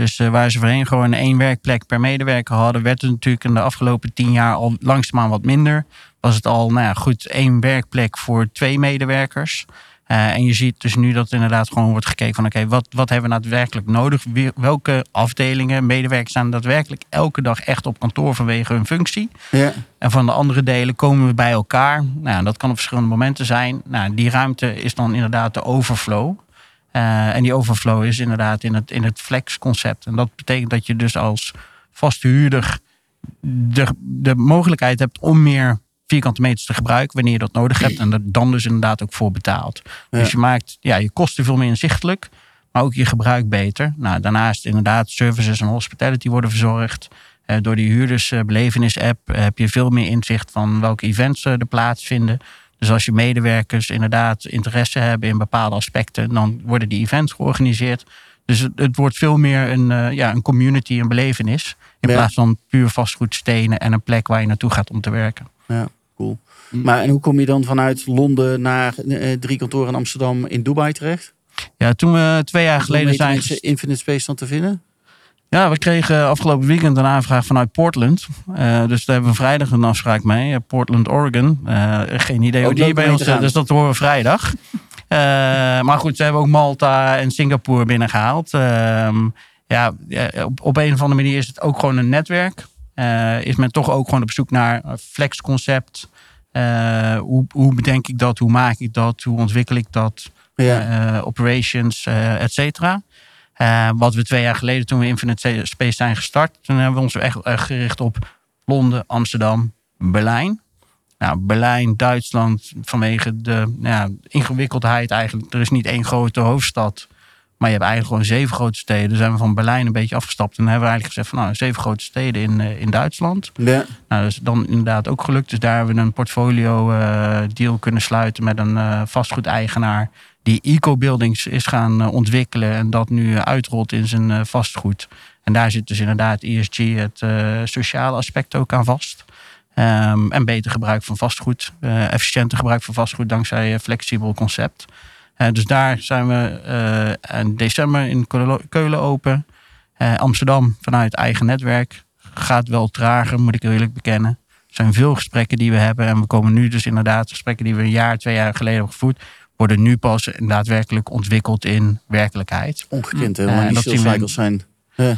Dus eh, waar ze voorheen gewoon één werkplek per medewerker hadden, werd het natuurlijk in de afgelopen tien jaar al langzaamaan wat minder. Was het al, nou ja, goed, één werkplek voor twee medewerkers. Eh, en je ziet dus nu dat inderdaad gewoon wordt gekeken van oké, wat, wat hebben we daadwerkelijk nodig? Welke afdelingen, medewerkers staan daadwerkelijk elke dag echt op kantoor vanwege hun functie? Ja, En van de andere delen komen we bij elkaar. Nou, dat kan op verschillende momenten zijn. Nou, die ruimte is dan inderdaad de overflow. Eh, en die overflow is inderdaad in het, in het flex-concept. En dat betekent dat je dus als vaste huurder de, de mogelijkheid hebt om meer vierkante meters te gebruiken wanneer je dat nodig hebt. En er dan dus inderdaad ook voor betaalt. Ja. Dus je maakt ja, je kosten veel meer inzichtelijk, maar ook je gebruik beter. Nou, daarnaast inderdaad services en hospitality worden verzorgd. Eh, door die huurdersbelevenis-app eh, heb je veel meer inzicht van welke events er plaatsvinden. Dus als je medewerkers inderdaad interesse hebben in bepaalde aspecten, dan worden die events georganiseerd. Dus het, het wordt veel meer een, eh, ja, een community, een belevenis. In Ja. plaats van puur vastgoedstenen en een plek waar je naartoe gaat om te werken. ja, cool. Maar en hoe kom je dan vanuit Londen naar eh, drie kantoren in Amsterdam in Dubai terecht? Ja, toen we twee jaar geleden zijn. Infinite Space dan te vinden? Ja, we kregen afgelopen weekend een aanvraag vanuit Portland. Eh, dus daar hebben we vrijdag een afspraak mee. eh, Portland, Oregon. Eh, geen idee Ook hoe die bij ons zit, dus dat horen we vrijdag. Maar goed, ze hebben ook Malta en Singapore binnengehaald. Ehm, ja, op, op een of andere manier is het ook gewoon een netwerk. Is men toch ook gewoon op zoek naar flexconcept. Hoe, hoe bedenk ik dat? Hoe maak ik dat? Hoe ontwikkel ik dat? Ja. operations, et cetera. Eh, wat we twee jaar geleden, toen we Infinite Space zijn gestart, toen hebben we ons echt gericht op Londen, Amsterdam, Berlijn. Nou, Berlijn, Duitsland, vanwege de ja, ingewikkeldheid eigenlijk. Er is niet één grote hoofdstad, maar je hebt eigenlijk gewoon zeven grote steden. Dus zijn we van Berlijn een beetje afgestapt. En dan hebben we eigenlijk gezegd van nou, zeven grote steden in, eh, in Duitsland. Ja. Nou, dat is dan inderdaad ook gelukt. Dus daar hebben we een portfolio eh, deal kunnen sluiten met een vastgoedeigenaar die eco-buildings is gaan eh, ontwikkelen en dat nu eh, uitrolt in zijn eh, vastgoed. En daar zit dus inderdaad ESG, het sociale aspect ook aan vast. Ehm, en beter gebruik van vastgoed, efficiënter gebruik van vastgoed dankzij een flexibel concept. Dus daar zijn we uh, in december in Keulen open. Amsterdam vanuit eigen netwerk gaat wel trager, moet ik eerlijk bekennen. Er zijn veel gesprekken die we hebben. En we komen nu dus inderdaad, gesprekken die we een jaar, twee jaar geleden hebben gevoerd, worden nu pas daadwerkelijk ontwikkeld in werkelijkheid. Ongekend, hè? Uh, die cycles zijn. Ja.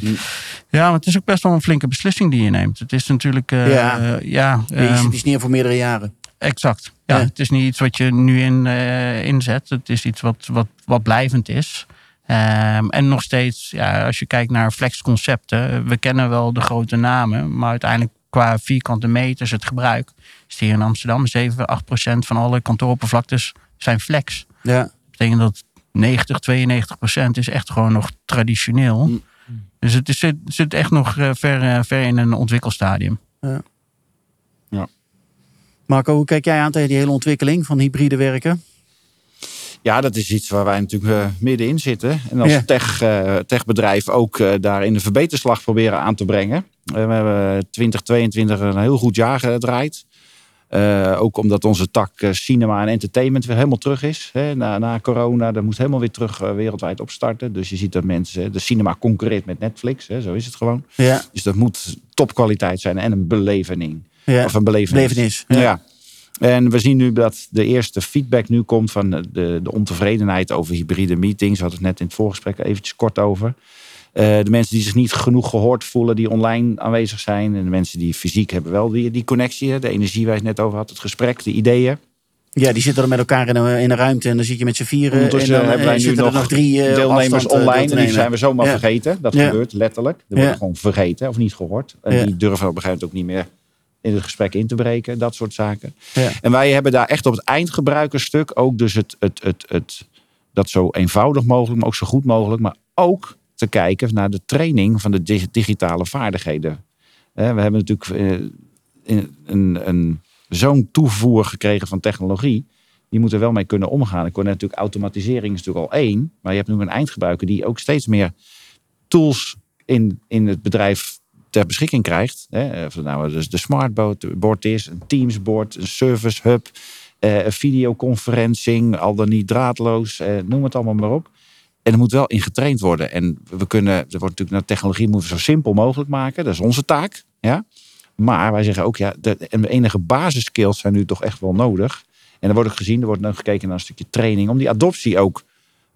maar het is ook best wel een flinke beslissing die je neemt. Het is natuurlijk. Uh, ja, uh, ja het is neer voor meerdere jaren. Exact. Ja, ja, Het is niet iets wat je nu in, uh, inzet. Het is iets wat, wat, wat blijvend is. Um, en nog steeds, ja, als je kijkt naar flexconcepten, we kennen wel de grote namen, maar uiteindelijk qua vierkante meters het gebruik is hier in Amsterdam 7, 8 procent van alle kantooroppervlaktes zijn flex. Ja. Dat betekent dat 90, 92 procent is echt gewoon nog traditioneel. Mm. Dus het, is, het zit echt nog ver, ver in een ontwikkelstadium. Ja. ja. Marco, hoe kijk jij aan tegen die hele ontwikkeling van hybride werken? Ja, dat is iets waar wij natuurlijk uh, middenin zitten. En als ja. tech, uh, techbedrijf ook uh, daarin de verbeterslag proberen aan te brengen. we hebben 2022 een heel goed jaar gedraaid. Ook omdat onze tak cinema en entertainment weer helemaal terug is. Hè, na, na corona, dat moet helemaal weer terug wereldwijd opstarten. Dus je ziet dat mensen, de cinema concurreert met Netflix. Hè, zo is het gewoon. Ja. Dus dat moet topkwaliteit zijn en een belevening. Ja. Of een belevenis. belevenis ja. ja. En we zien nu dat de eerste feedback nu komt van de, de ontevredenheid over hybride meetings. We hadden het net in het voorgesprek eventjes kort over. Uh, de mensen die zich niet genoeg gehoord voelen, die online aanwezig zijn. En de mensen die fysiek hebben wel die, die connectie. De energie waar je het net over had, het gesprek, de ideeën. Ja, die zitten dan met elkaar in een, in een ruimte en dan zit je met z'n vieren. Ondertussen en dan hebben wij nu nog, nog drie uh, deelnemers online. En die zijn we zomaar ja. vergeten. Dat ja. gebeurt letterlijk. Die worden gewoon vergeten of niet gehoord. En die durven op een gegeven moment ook niet meer in het gesprek in te breken. Dat soort zaken. En wij hebben daar echt op het eindgebruikerstuk ook dus het, het, het, het, dat zo eenvoudig mogelijk, maar ook zo goed mogelijk. Maar ook te kijken naar de training van de dig- digitale vaardigheden. Hè, we hebben natuurlijk eh, in- een, een, zo'n toevoer gekregen van technologie. Die moet er wel mee kunnen omgaan. Ik kon natuurlijk automatisering is natuurlijk al één. Maar je hebt nu een eindgebruiker die ook steeds meer tools in, in het bedrijf ter beschikking krijgt. Hè, of nou dus de smartboard is, een Teamsboard, een service hub, eh, een videoconferencing, al dan niet draadloos, eh, noem het allemaal maar op. En er moet wel in getraind worden. En we kunnen, er wordt natuurlijk naar technologie moeten we zo simpel mogelijk maken. Dat is onze taak. Ja? Maar wij zeggen ook, ja, de, en de enige basiskills zijn nu toch echt wel nodig. En er wordt ook gezien, er wordt ook gekeken naar een stukje training om die adoptie ook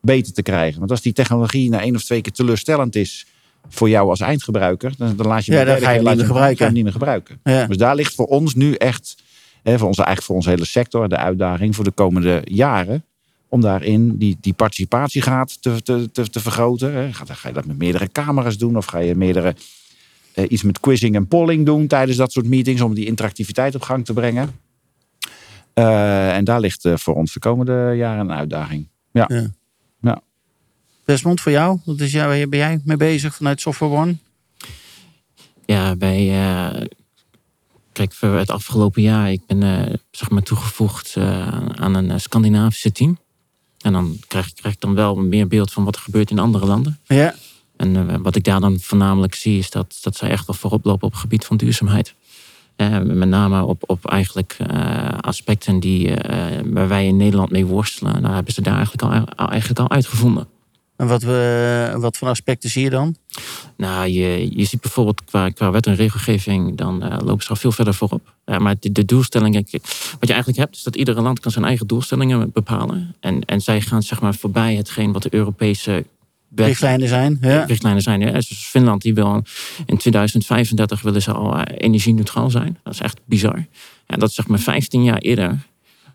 beter te krijgen. Want als die technologie na één of twee keer teleurstellend is voor jou als eindgebruiker, dan, dan laat je Ja, dan de ga je niet meer gebruiken. niet meer gebruiken. Ja. Dus daar ligt voor ons nu echt, hè, voor onze, eigenlijk voor onze hele sector, de uitdaging voor de komende jaren. Om daarin die, die participatiegraad te, te, te, te vergroten. Hè. Ga, ga je dat met meerdere camera's doen? Of ga je meerdere, eh, iets met quizzing en polling doen tijdens dat soort meetings om die interactiviteit op gang te brengen? Eh, en daar ligt eh, voor ons de komende jaren een uitdaging. Ja. Ja. Ja. Desmond, voor jou? Wat is jou, waar ben jij mee bezig vanuit Software One? Ja, bij. eh, kijk, voor het afgelopen jaar, ik ben eh, zeg maar toegevoegd eh, aan een Scandinavische team. En dan krijg, krijg ik dan wel meer beeld van wat er gebeurt in andere landen. Ja, En eh, wat ik daar dan voornamelijk zie, is dat, dat zij echt wel voorop lopen op het gebied van duurzaamheid. Eh, met name op, op eigenlijk eh, aspecten die, waar wij in Nederland mee worstelen. Daar hebben ze daar eigenlijk al- eigenlijk al uitgevonden. En wat, we, wat voor aspecten zie je dan? Nou, je, je ziet bijvoorbeeld qua, qua wet en regelgeving, dan eh, lopen ze al veel verder voorop. Maar de, de doelstellingen, wat je eigenlijk hebt, is dat iedere land kan zijn eigen doelstellingen bepalen. En, en zij gaan zeg maar voorbij hetgeen wat de Europese wet, Richtlijnen zijn? Ja. richtlijnen zijn. Hè. Dus Finland die wil in 2035 willen ze al eh, energie-neutraal zijn. Dat is echt bizar. En dat is zeg maar 15 jaar eerder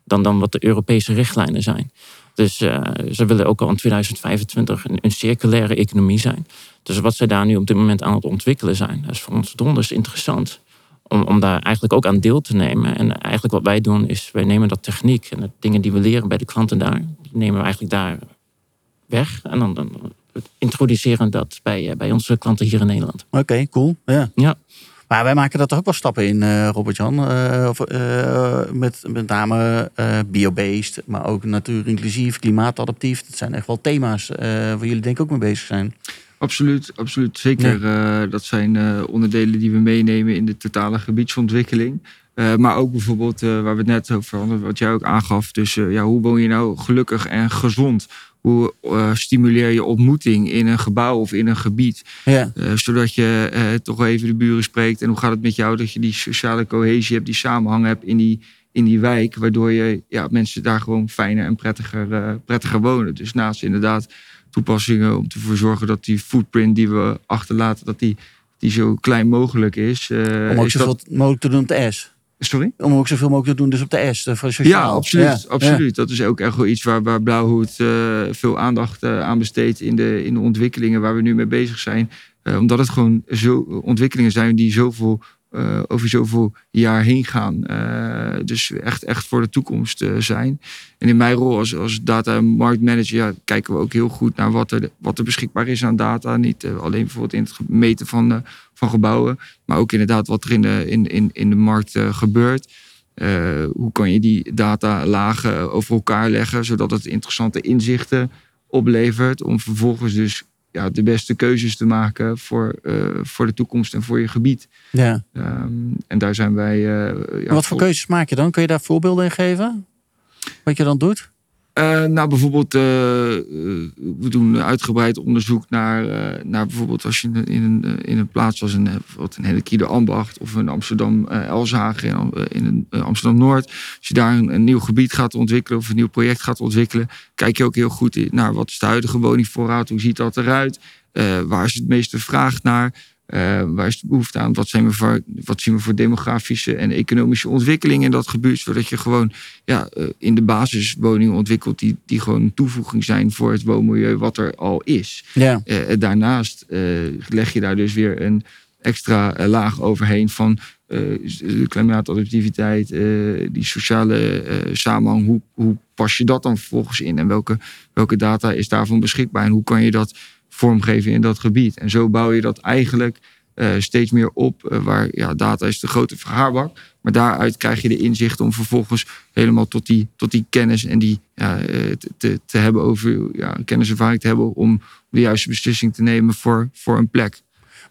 dan, dan wat de Europese richtlijnen zijn. Dus eh, ze willen ook al in 2025 een, een circulaire economie zijn. Dus wat zij daar nu op dit moment aan het ontwikkelen zijn, dat is voor ons donders interessant. Om, om daar eigenlijk ook aan deel te nemen. En eigenlijk wat wij doen is, wij nemen dat techniek en de dingen die we leren bij de klanten daar, nemen we eigenlijk daar weg. En dan, dan introduceren dat bij, eh, bij onze klanten hier in Nederland. Oké, cool. Ja. Ja. Maar wij maken daar toch ook wel stappen in, eh Robert-Jan. Eh, eh, met, met name biobased, maar ook natuurinclusief, klimaatadaptief. Dat zijn echt wel thema's waar jullie denk ik ook mee bezig zijn. Absoluut, absoluut. Zeker. Dat zijn onderdelen die we meenemen in de totale gebiedsontwikkeling. Maar ook bijvoorbeeld waar we het net over hadden, wat jij ook aangaf. Dus ja, hoe woon je nou gelukkig en gezond? Hoe stimuleer je ontmoeting in een gebouw of in een gebied? Ja. zodat je toch even de buren spreekt. En hoe gaat het met jou dat je die sociale cohesie hebt, die samenhang hebt in die, in die wijk. Waardoor je ja, mensen daar gewoon fijner en prettiger, prettiger wonen. Dus naast inderdaad toepassingen om ervoor zorgen dat die footprint die we achterlaten, dat die, die zo klein mogelijk is. Uh, om ook is zoveel mogelijk te doen op de S. Sorry? Om ook zoveel mogelijk te doen dus op de S. Voor sociaal. Ja, absoluut. absoluut. Dat is ook echt wel iets waar, waar Blauwhoed uh, veel aandacht uh, aan besteedt in de, in de ontwikkelingen waar we nu mee bezig zijn. omdat het gewoon zo ontwikkelingen zijn die zoveel uh, over zoveel jaar heen gaan. Uh, dus echt, echt voor de toekomst uh, zijn. En in mijn rol als, als data- marktmanager kijken we ook heel goed naar wat er, wat er beschikbaar is aan data. Niet alleen bijvoorbeeld in het meten van, van gebouwen, maar ook inderdaad wat er in de, in, in, in de markt gebeurt. hoe kan je die data lagen over elkaar leggen, zodat het interessante inzichten oplevert. Om vervolgens dus ja, de beste keuzes te maken voor, uh, voor de toekomst en voor je gebied. Ja. Um, en daar zijn wij. Uh, ja, wat voor keuzes maak je dan? Kun je daar voorbeelden in geven? Wat je dan doet? Uh, nou, bijvoorbeeld, uh, we doen uitgebreid onderzoek naar, naar bijvoorbeeld als je in een, in een plaats als een, bijvoorbeeld een hele Kiede Ambacht of een Amsterdam Elzagen in, in Amsterdam Noord, als je daar een, een, nieuw gebied gaat ontwikkelen of een nieuw project gaat ontwikkelen, kijk je ook heel goed naar wat is de huidige woningvoorraad, hoe ziet dat eruit, waar is het meeste vraag naar. Uh, waar is de behoefte aan? Wat, zijn we voor, wat zien we voor demografische en economische ontwikkelingen in dat gebied? Zodat je gewoon ja, uh, in de basiswoningen ontwikkelt die, die gewoon een toevoeging zijn voor het woonmilieu wat er al is. Ja. Uh, daarnaast leg je daar dus weer een extra laag overheen van de klimaatadaptiviteit, die sociale samenhang. Hoe, hoe pas je dat dan vervolgens in? En welke, welke data is daarvan beschikbaar? En hoe kan je dat vormgeven in dat gebied. En zo bouw je dat eigenlijk uh, steeds meer op. Uh, waar ja, data is de grote vergaarbak. Maar daaruit krijg je de inzicht om vervolgens helemaal tot die, tot die kennis en die ja, uh, te, te hebben over ja, kenniservaring te hebben om de juiste beslissing te nemen voor, voor een plek.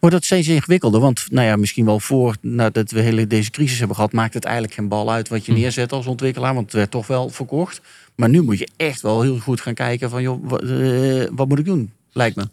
Wordt dat steeds ingewikkelder? Want nou ja, misschien wel voor nadat we hele deze crisis hebben gehad, maakt het eigenlijk geen bal uit wat je hm. neerzet als ontwikkelaar. Want het werd toch wel verkocht. Maar nu moet je echt wel heel goed gaan kijken van joh, wat, wat moet ik doen? Lijkt me.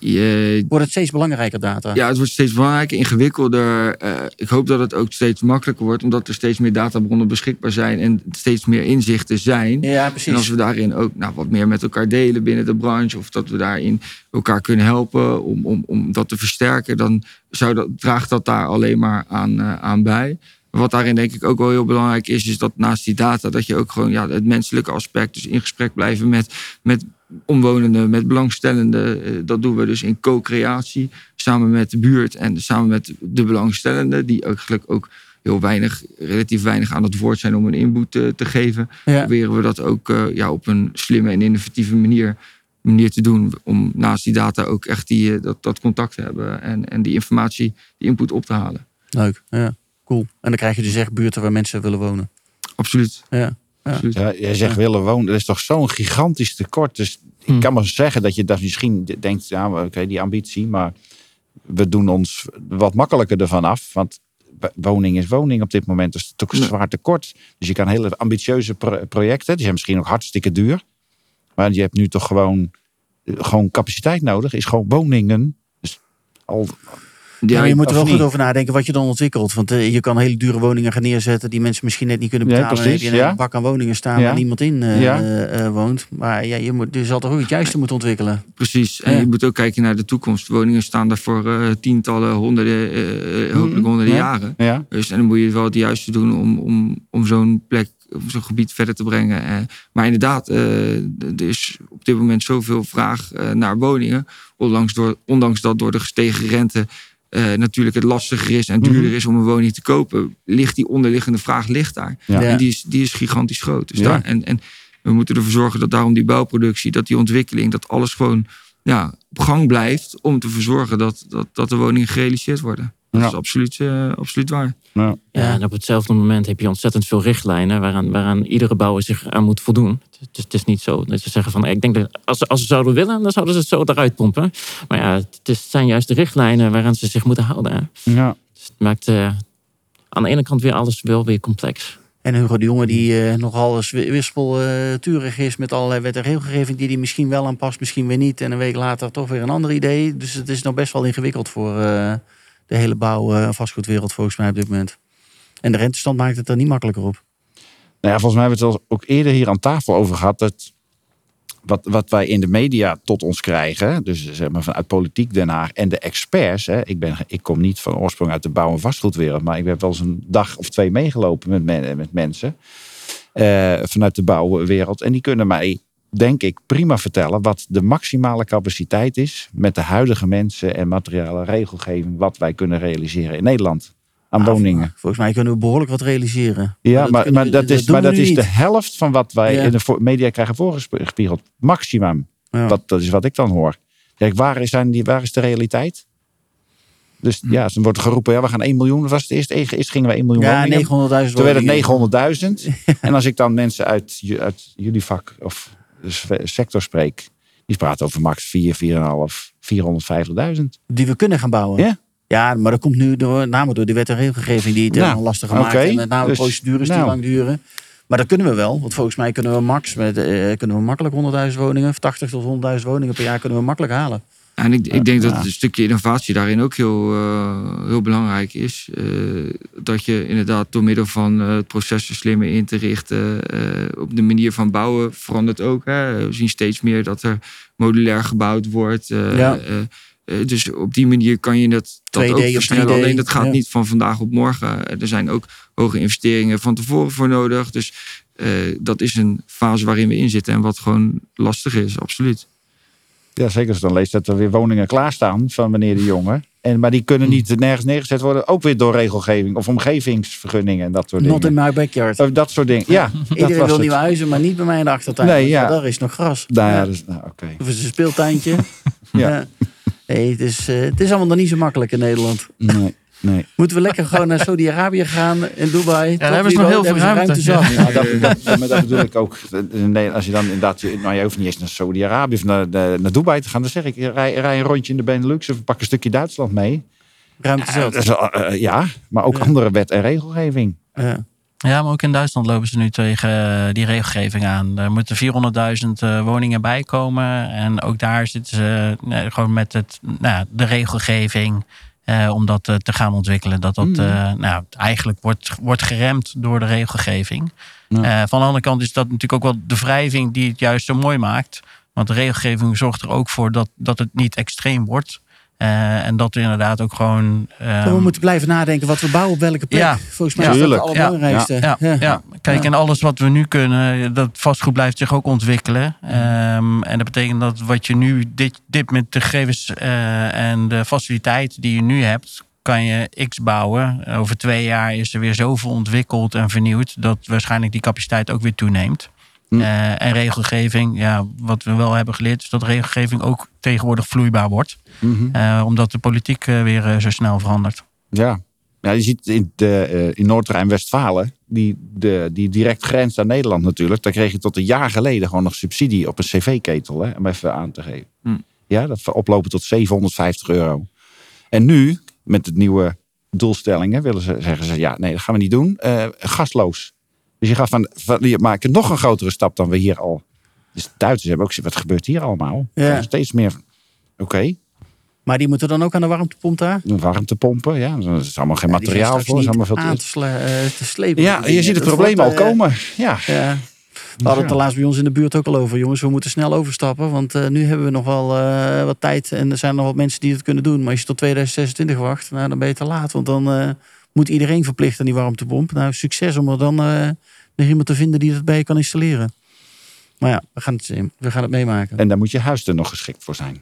Je, wordt het steeds belangrijker, data? Ja, het wordt steeds belangrijker, ingewikkelder. Uh, ik hoop dat het ook steeds makkelijker wordt, omdat er steeds meer databronnen beschikbaar zijn en steeds meer inzichten zijn. Ja, precies. En als we daarin ook nou, wat meer met elkaar delen binnen de branche, of dat we daarin elkaar kunnen helpen om, om, om dat te versterken, dan zou dat, draagt dat daar alleen maar aan, uh, aan bij. Wat daarin denk ik ook wel heel belangrijk is, is dat naast die data, dat je ook gewoon ja, het menselijke aspect, dus in gesprek blijven met, met omwonenden, met belangstellenden. Eh, dat doen we dus in co-creatie, samen met de buurt en samen met de belangstellenden, die eigenlijk ook heel weinig, relatief weinig aan het woord zijn om een input te, te geven. Ja. Proberen we dat ook uh, ja, op een slimme en innovatieve manier, manier te doen. Om naast die data ook echt die, eh, dat, dat contact te hebben en, en die informatie, die input op te halen. Leuk, ja. Cool. En dan krijg je dus echt buurten waar mensen willen wonen. Absoluut. Ja. Ja. ja jij zegt willen wonen, dat is toch zo'n gigantisch tekort. Dus ik hm. kan maar zeggen dat je dat misschien denkt, ja, oké, okay, die ambitie, maar we doen ons wat makkelijker ervan af. Want woning is woning op dit moment. Dus het is toch een zwaar tekort. Dus je kan hele ambitieuze projecten, die zijn misschien ook hartstikke duur. Maar je hebt nu toch gewoon, gewoon capaciteit nodig, is gewoon woningen. Dus al ja, je moet er wel goed over nadenken wat je dan ontwikkelt. Want uh, je kan hele dure woningen gaan neerzetten die mensen misschien net niet kunnen betalen. Ja, precies, en heb je een bak aan woningen staan waar niemand in uh, uh, woont. Maar ja, je, moet, je zal toch ook het juiste moeten ontwikkelen. Precies. En je moet ook kijken naar de toekomst. Woningen staan daar voor tientallen, honderden, hopelijk mhm. honderden jaren. Dus en dan moet je wel het juiste doen om, om, om zo'n plek of zo'n gebied verder te brengen. maar inderdaad, er is op dit moment zoveel vraag naar woningen. Ondanks, door, ondanks dat door de gestegen rente uh, natuurlijk het lastiger is en duurder mhm. is om een woning te kopen, ligt die onderliggende vraag ligt daar. En die is, die is gigantisch groot. Dus daar, en, en we moeten ervoor zorgen dat daarom die bouwproductie, dat die ontwikkeling, dat alles gewoon ja, op gang blijft om te verzorgen dat, dat, dat de woningen gerealiseerd worden. Dat Ja. is absoluut, eh, absoluut waar. Ja. Ja, en op hetzelfde moment heb je ontzettend veel richtlijnen waaraan, waaraan iedere bouwer zich aan moet voldoen. Het is, het is niet zo dat ze zeggen van, ik denk dat als, ze- als ze zouden willen, dan zouden ze het zo eruit pompen. Maar ja, het, is- zijn juist de richtlijnen waaraan ze zich moeten houden. hè. Ja. Dus het maakt eh, aan de ene kant weer alles wel weer complex. En Hugo de Jonge die eh, nogal eens wi- wispelturig is met allerlei wet en regelgeving die hij misschien wel aanpast, misschien weer niet. En een week later toch weer een ander idee. Dus het is nog best wel ingewikkeld voor eh, de hele bouw- eh, en vastgoedwereld volgens mij op dit moment. En de rentestand maakt het er niet makkelijker op. Nou ja, volgens mij hebben we het ook eerder hier aan tafel over gehad. Dat wat, wat wij in de media tot ons krijgen, dus zeg maar vanuit politiek Den Haag en de experts. Hè, ik, ben, ik kom niet van oorsprong uit de bouw- en vastgoedwereld, maar ik heb wel eens een dag of twee meegelopen met, met mensen eh, vanuit de bouwwereld. En die kunnen mij, denk ik, prima vertellen wat de maximale capaciteit is met de huidige mensen en materiale regelgeving, wat wij kunnen realiseren in Nederland aan Ah, woningen. Volgens mij kunnen we behoorlijk wat realiseren. Ja, maar, maar we- dat is, maar dat is de helft van wat wij Ja. in de media krijgen voorgespiegeld. Maximum. Ja. Wat, dat is wat ik dan hoor. Kijk, waar zijn die, waar is de realiteit? Dus Hm. ja, dan wordt geroepen, ja, we gaan 1 miljoen. Dat was het eerst, eerst gingen we 1 miljoen Ja, woningen. 900.000 Toen werd het woningen. 900.000. En als ik dan mensen uit, uit jullie vak of sector spreek, die praten over max 4, 4,5, 450.000. Die we kunnen gaan bouwen. Ja. Ja, maar dat komt nu door, met name door die wet en regelgeving die het Nou, lastig gemaakt. En met name Dus, procedures die nou. lang duren. Maar dat kunnen we wel. Want volgens mij kunnen we max met, eh, kunnen we makkelijk 100.000 woningen, of 80 tot 100.000 woningen per jaar kunnen we makkelijk halen. En ik, ik denk dat een stukje innovatie daarin ook heel, eh, heel belangrijk is. Eh, dat je inderdaad door middel van eh, het proces er slimmer in te richten. op de manier van bouwen verandert ook. Hè. We zien steeds meer dat er modulair gebouwd wordt. Ja. dus op die manier kan je dat, dat 2D ook versnellen. 3D, Alleen dat gaat ja. niet van vandaag op morgen. Er zijn ook hoge investeringen van tevoren voor nodig. Dus dat is een fase waarin we in zitten. En wat gewoon lastig is, absoluut. Ja, zeker als je dan leest dat er weer woningen klaarstaan van meneer de Jonge. En, maar die kunnen niet nergens neergezet worden. Ook weer door regelgeving of omgevingsvergunningen en dat soort Not in dingen. my backyard. Of dat soort dingen. Ja, Iedereen wil het. nieuwe huizen, maar niet bij mij in de achtertuin. Nee, ja. Daar is nog gras. Nou ja, Ja. dus, nou, oké. Of is een speeltuintje. Ja. ja. Nee, het is, eh, het is allemaal nog niet zo makkelijk in Nederland. Nee, nee. Moeten we lekker gewoon naar Saudi-Arabië gaan in Dubai? daar hebben ze nog heel veel ruimte. zat. Ja, dat, dat, maar dat bedoel ik ook. Nee, als je dan inderdaad, je- nou, je hoeft niet eens naar Saudi-Arabië of naar, naar, naar Dubai te gaan. Dan zeg ik, rij, rij een rondje in de Benelux of pak een stukje Duitsland mee. Ruimte Ja, is eh, ja maar ook Ja. andere wet en regelgeving. Ja. Ja, maar ook in Duitsland lopen ze nu tegen eh, die regelgeving aan. Er moeten 400.000 eh, woningen bij komen. En ook daar zitten ze eh, nee, gewoon met het, nou, de regelgeving eh, om dat eh, te gaan ontwikkelen. Dat dat Mm. eh, nou, eigenlijk wordt, wordt geremd door de regelgeving. Ja. Van de andere kant is dat natuurlijk ook wel de wrijving die het juist zo mooi maakt. Want de regelgeving zorgt er ook voor dat, dat het niet extreem wordt. Eh, en dat we inderdaad ook gewoon. ehm, we moeten blijven nadenken wat we bouwen op welke plek. Ja. Volgens mij Ja. is dat het allerbelangrijkste. Ja, ja. kijk, Ja. en alles wat we nu kunnen, dat vastgoed blijft zich ook ontwikkelen. Ehm, en dat betekent dat wat je nu, dit, dit met de gegevens eh, en de faciliteiten die je nu hebt, kan je X bouwen. Over twee jaar is er weer zoveel ontwikkeld en vernieuwd, dat waarschijnlijk die capaciteit ook weer toeneemt. Hm. Eh, en regelgeving, ja, wat we wel hebben geleerd, is dat regelgeving ook tegenwoordig vloeibaar wordt. Mhm. Eh, omdat de politiek eh, weer zo snel verandert. Ja. ja, je ziet in, de, in Noord-Rijn-Westfalen, die, de, die direct grenst aan Nederland natuurlijk. Daar kreeg je tot een jaar geleden gewoon nog subsidie op een cv-ketel, om even aan te geven. Hm. Ja, dat oplopen tot 750 euro. En nu, met het nieuwe doelstellingen, willen ze zeggen ze, ja, nee, dat gaan we niet doen. Eh, gasloos. Dus je gaat van, van je maakt nog een grotere stap dan we hier al. Dus de Duitsers hebben ook wat gebeurt hier allemaal? Ja. Steeds meer. Oké, Maar die moeten dan ook aan de warmtepomp daar? warmtepompen, ja, er is allemaal geen Ja, materiaal voor. is allemaal veel aan te, eh, te slepen. ja, je ziet het probleem al eh, komen. Ja. Ja. We hadden het er laatst bij ons in de buurt ook al over, jongens. We moeten snel overstappen, want eh, nu hebben we nog wel wat tijd. En er zijn nog wat mensen die het kunnen doen. Maar als je tot 2026 wacht, nou, dan ben je te laat. Want dan moet iedereen verplicht aan die warmtepomp. Nou, succes om er dan eh, nog iemand te vinden die dat bij je kan installeren. Maar ja, we gaan het, zien. we gaan het meemaken. En daar moet je huis er nog geschikt voor zijn.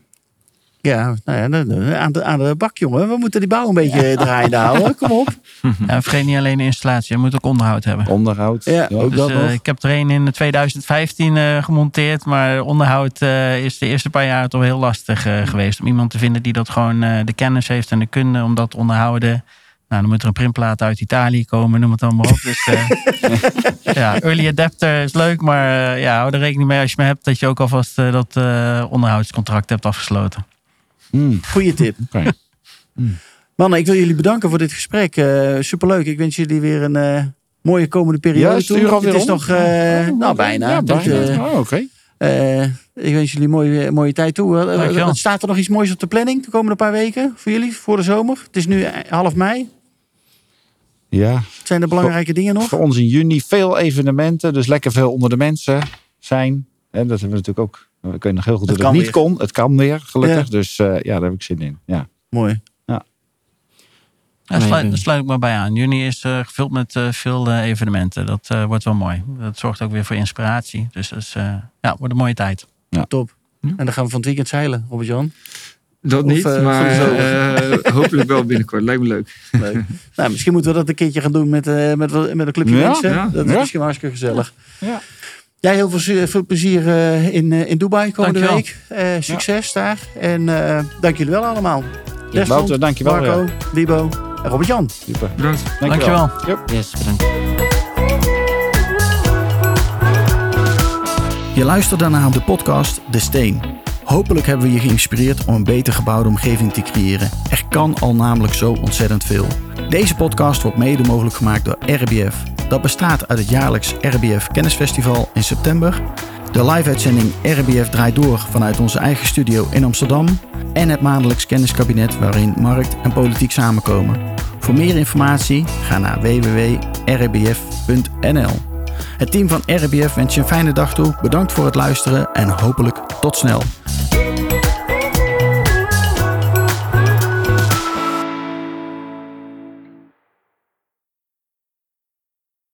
Ja, nou ja, de- aan de, aan de bak, jongen. We moeten die bouw een beetje draaiende houden. Kom op. En vergeet niet alleen de installatie, je moet ook onderhoud hebben. Onderhoud. Ja, ook Dus, dat eh, nog. ik heb er een in 2015 eh, gemonteerd, maar onderhoud eh, is de eerste paar jaar toch heel lastig eh, geweest. Om iemand te vinden die dat gewoon eh, de kennis heeft en de kunde om dat te onderhouden. Nou, dan moet er een printplaat uit Italië komen, noem het dan maar op. Dus, eh, ja, early adapter is leuk, maar eh, ja, hou er rekening mee als je me hebt dat je ook alvast eh, dat eh, onderhoudscontract hebt afgesloten. Hmm, Goeie tip. oké. Mannen, ik wil jullie bedanken voor dit gesprek. Eh, superleuk. Ik wens jullie weer een eh, mooie komende periode Ja, toe. Het is om? nog, eh, nou bijna. Ja, bijna. Oh, Oké. eh, ik wens jullie een mooie, mooie tijd toe. Dankjewel. staat er nog iets moois op de planning de komende paar weken voor jullie, voor de zomer? Het is nu half mei. Ja, Zijn er belangrijke dingen nog? voor ons in juni veel evenementen. Dus lekker veel onder de mensen zijn. En dat hebben we natuurlijk ook. We kunnen nog heel goed Het dat het kan niet weer. kon. Het kan weer, gelukkig. Ja. Dus eh, ja, daar heb ik zin in. Ja. Mooi. Sluit, Nee, daar sluit ik me bij aan. Juni is eh, gevuld met eh, veel eh, evenementen. Dat eh, wordt wel mooi. Dat zorgt ook weer voor inspiratie. Dus dat is, eh, ja, wordt een mooie tijd. Top. En dan gaan we van het weekend zeilen, Robert-Jan. Dat Of, niet, eh, maar zomer. eh, hopelijk wel binnenkort. Lijkt me leuk. Leuk. nou, misschien moeten we dat een keertje gaan doen met, eh, met, met een clubje Ja, mensen. ja, dat is ja. misschien wel hartstikke gezellig. Ja. Jij heel veel, veel plezier eh, in, eh, in Dubai komende Dankjewel. week. Eh, succes daar. En eh, dank jullie wel allemaal. Desmond, Wouter, dankjewel. Marco, Wibo en Robert-Jan. Super. Bedankt. Dankjewel. Dankjewel. Yes, bedankt. Je luisterde naar de podcast De Steen. Hopelijk hebben we je geïnspireerd om een beter gebouwde omgeving te creëren. Er kan al namelijk zo ontzettend veel. Deze podcast wordt mede mogelijk gemaakt door RBF. Dat bestaat uit het jaarlijks RBF Kennisfestival in september, de live-uitzending RBF draait door vanuit onze eigen studio in Amsterdam en het maandelijks kenniskabinet waarin markt en politiek samenkomen. Voor meer informatie ga naar www.rbf.nl. Het team van RBF wens je een fijne dag toe. Bedankt voor het luisteren en hopelijk tot snel.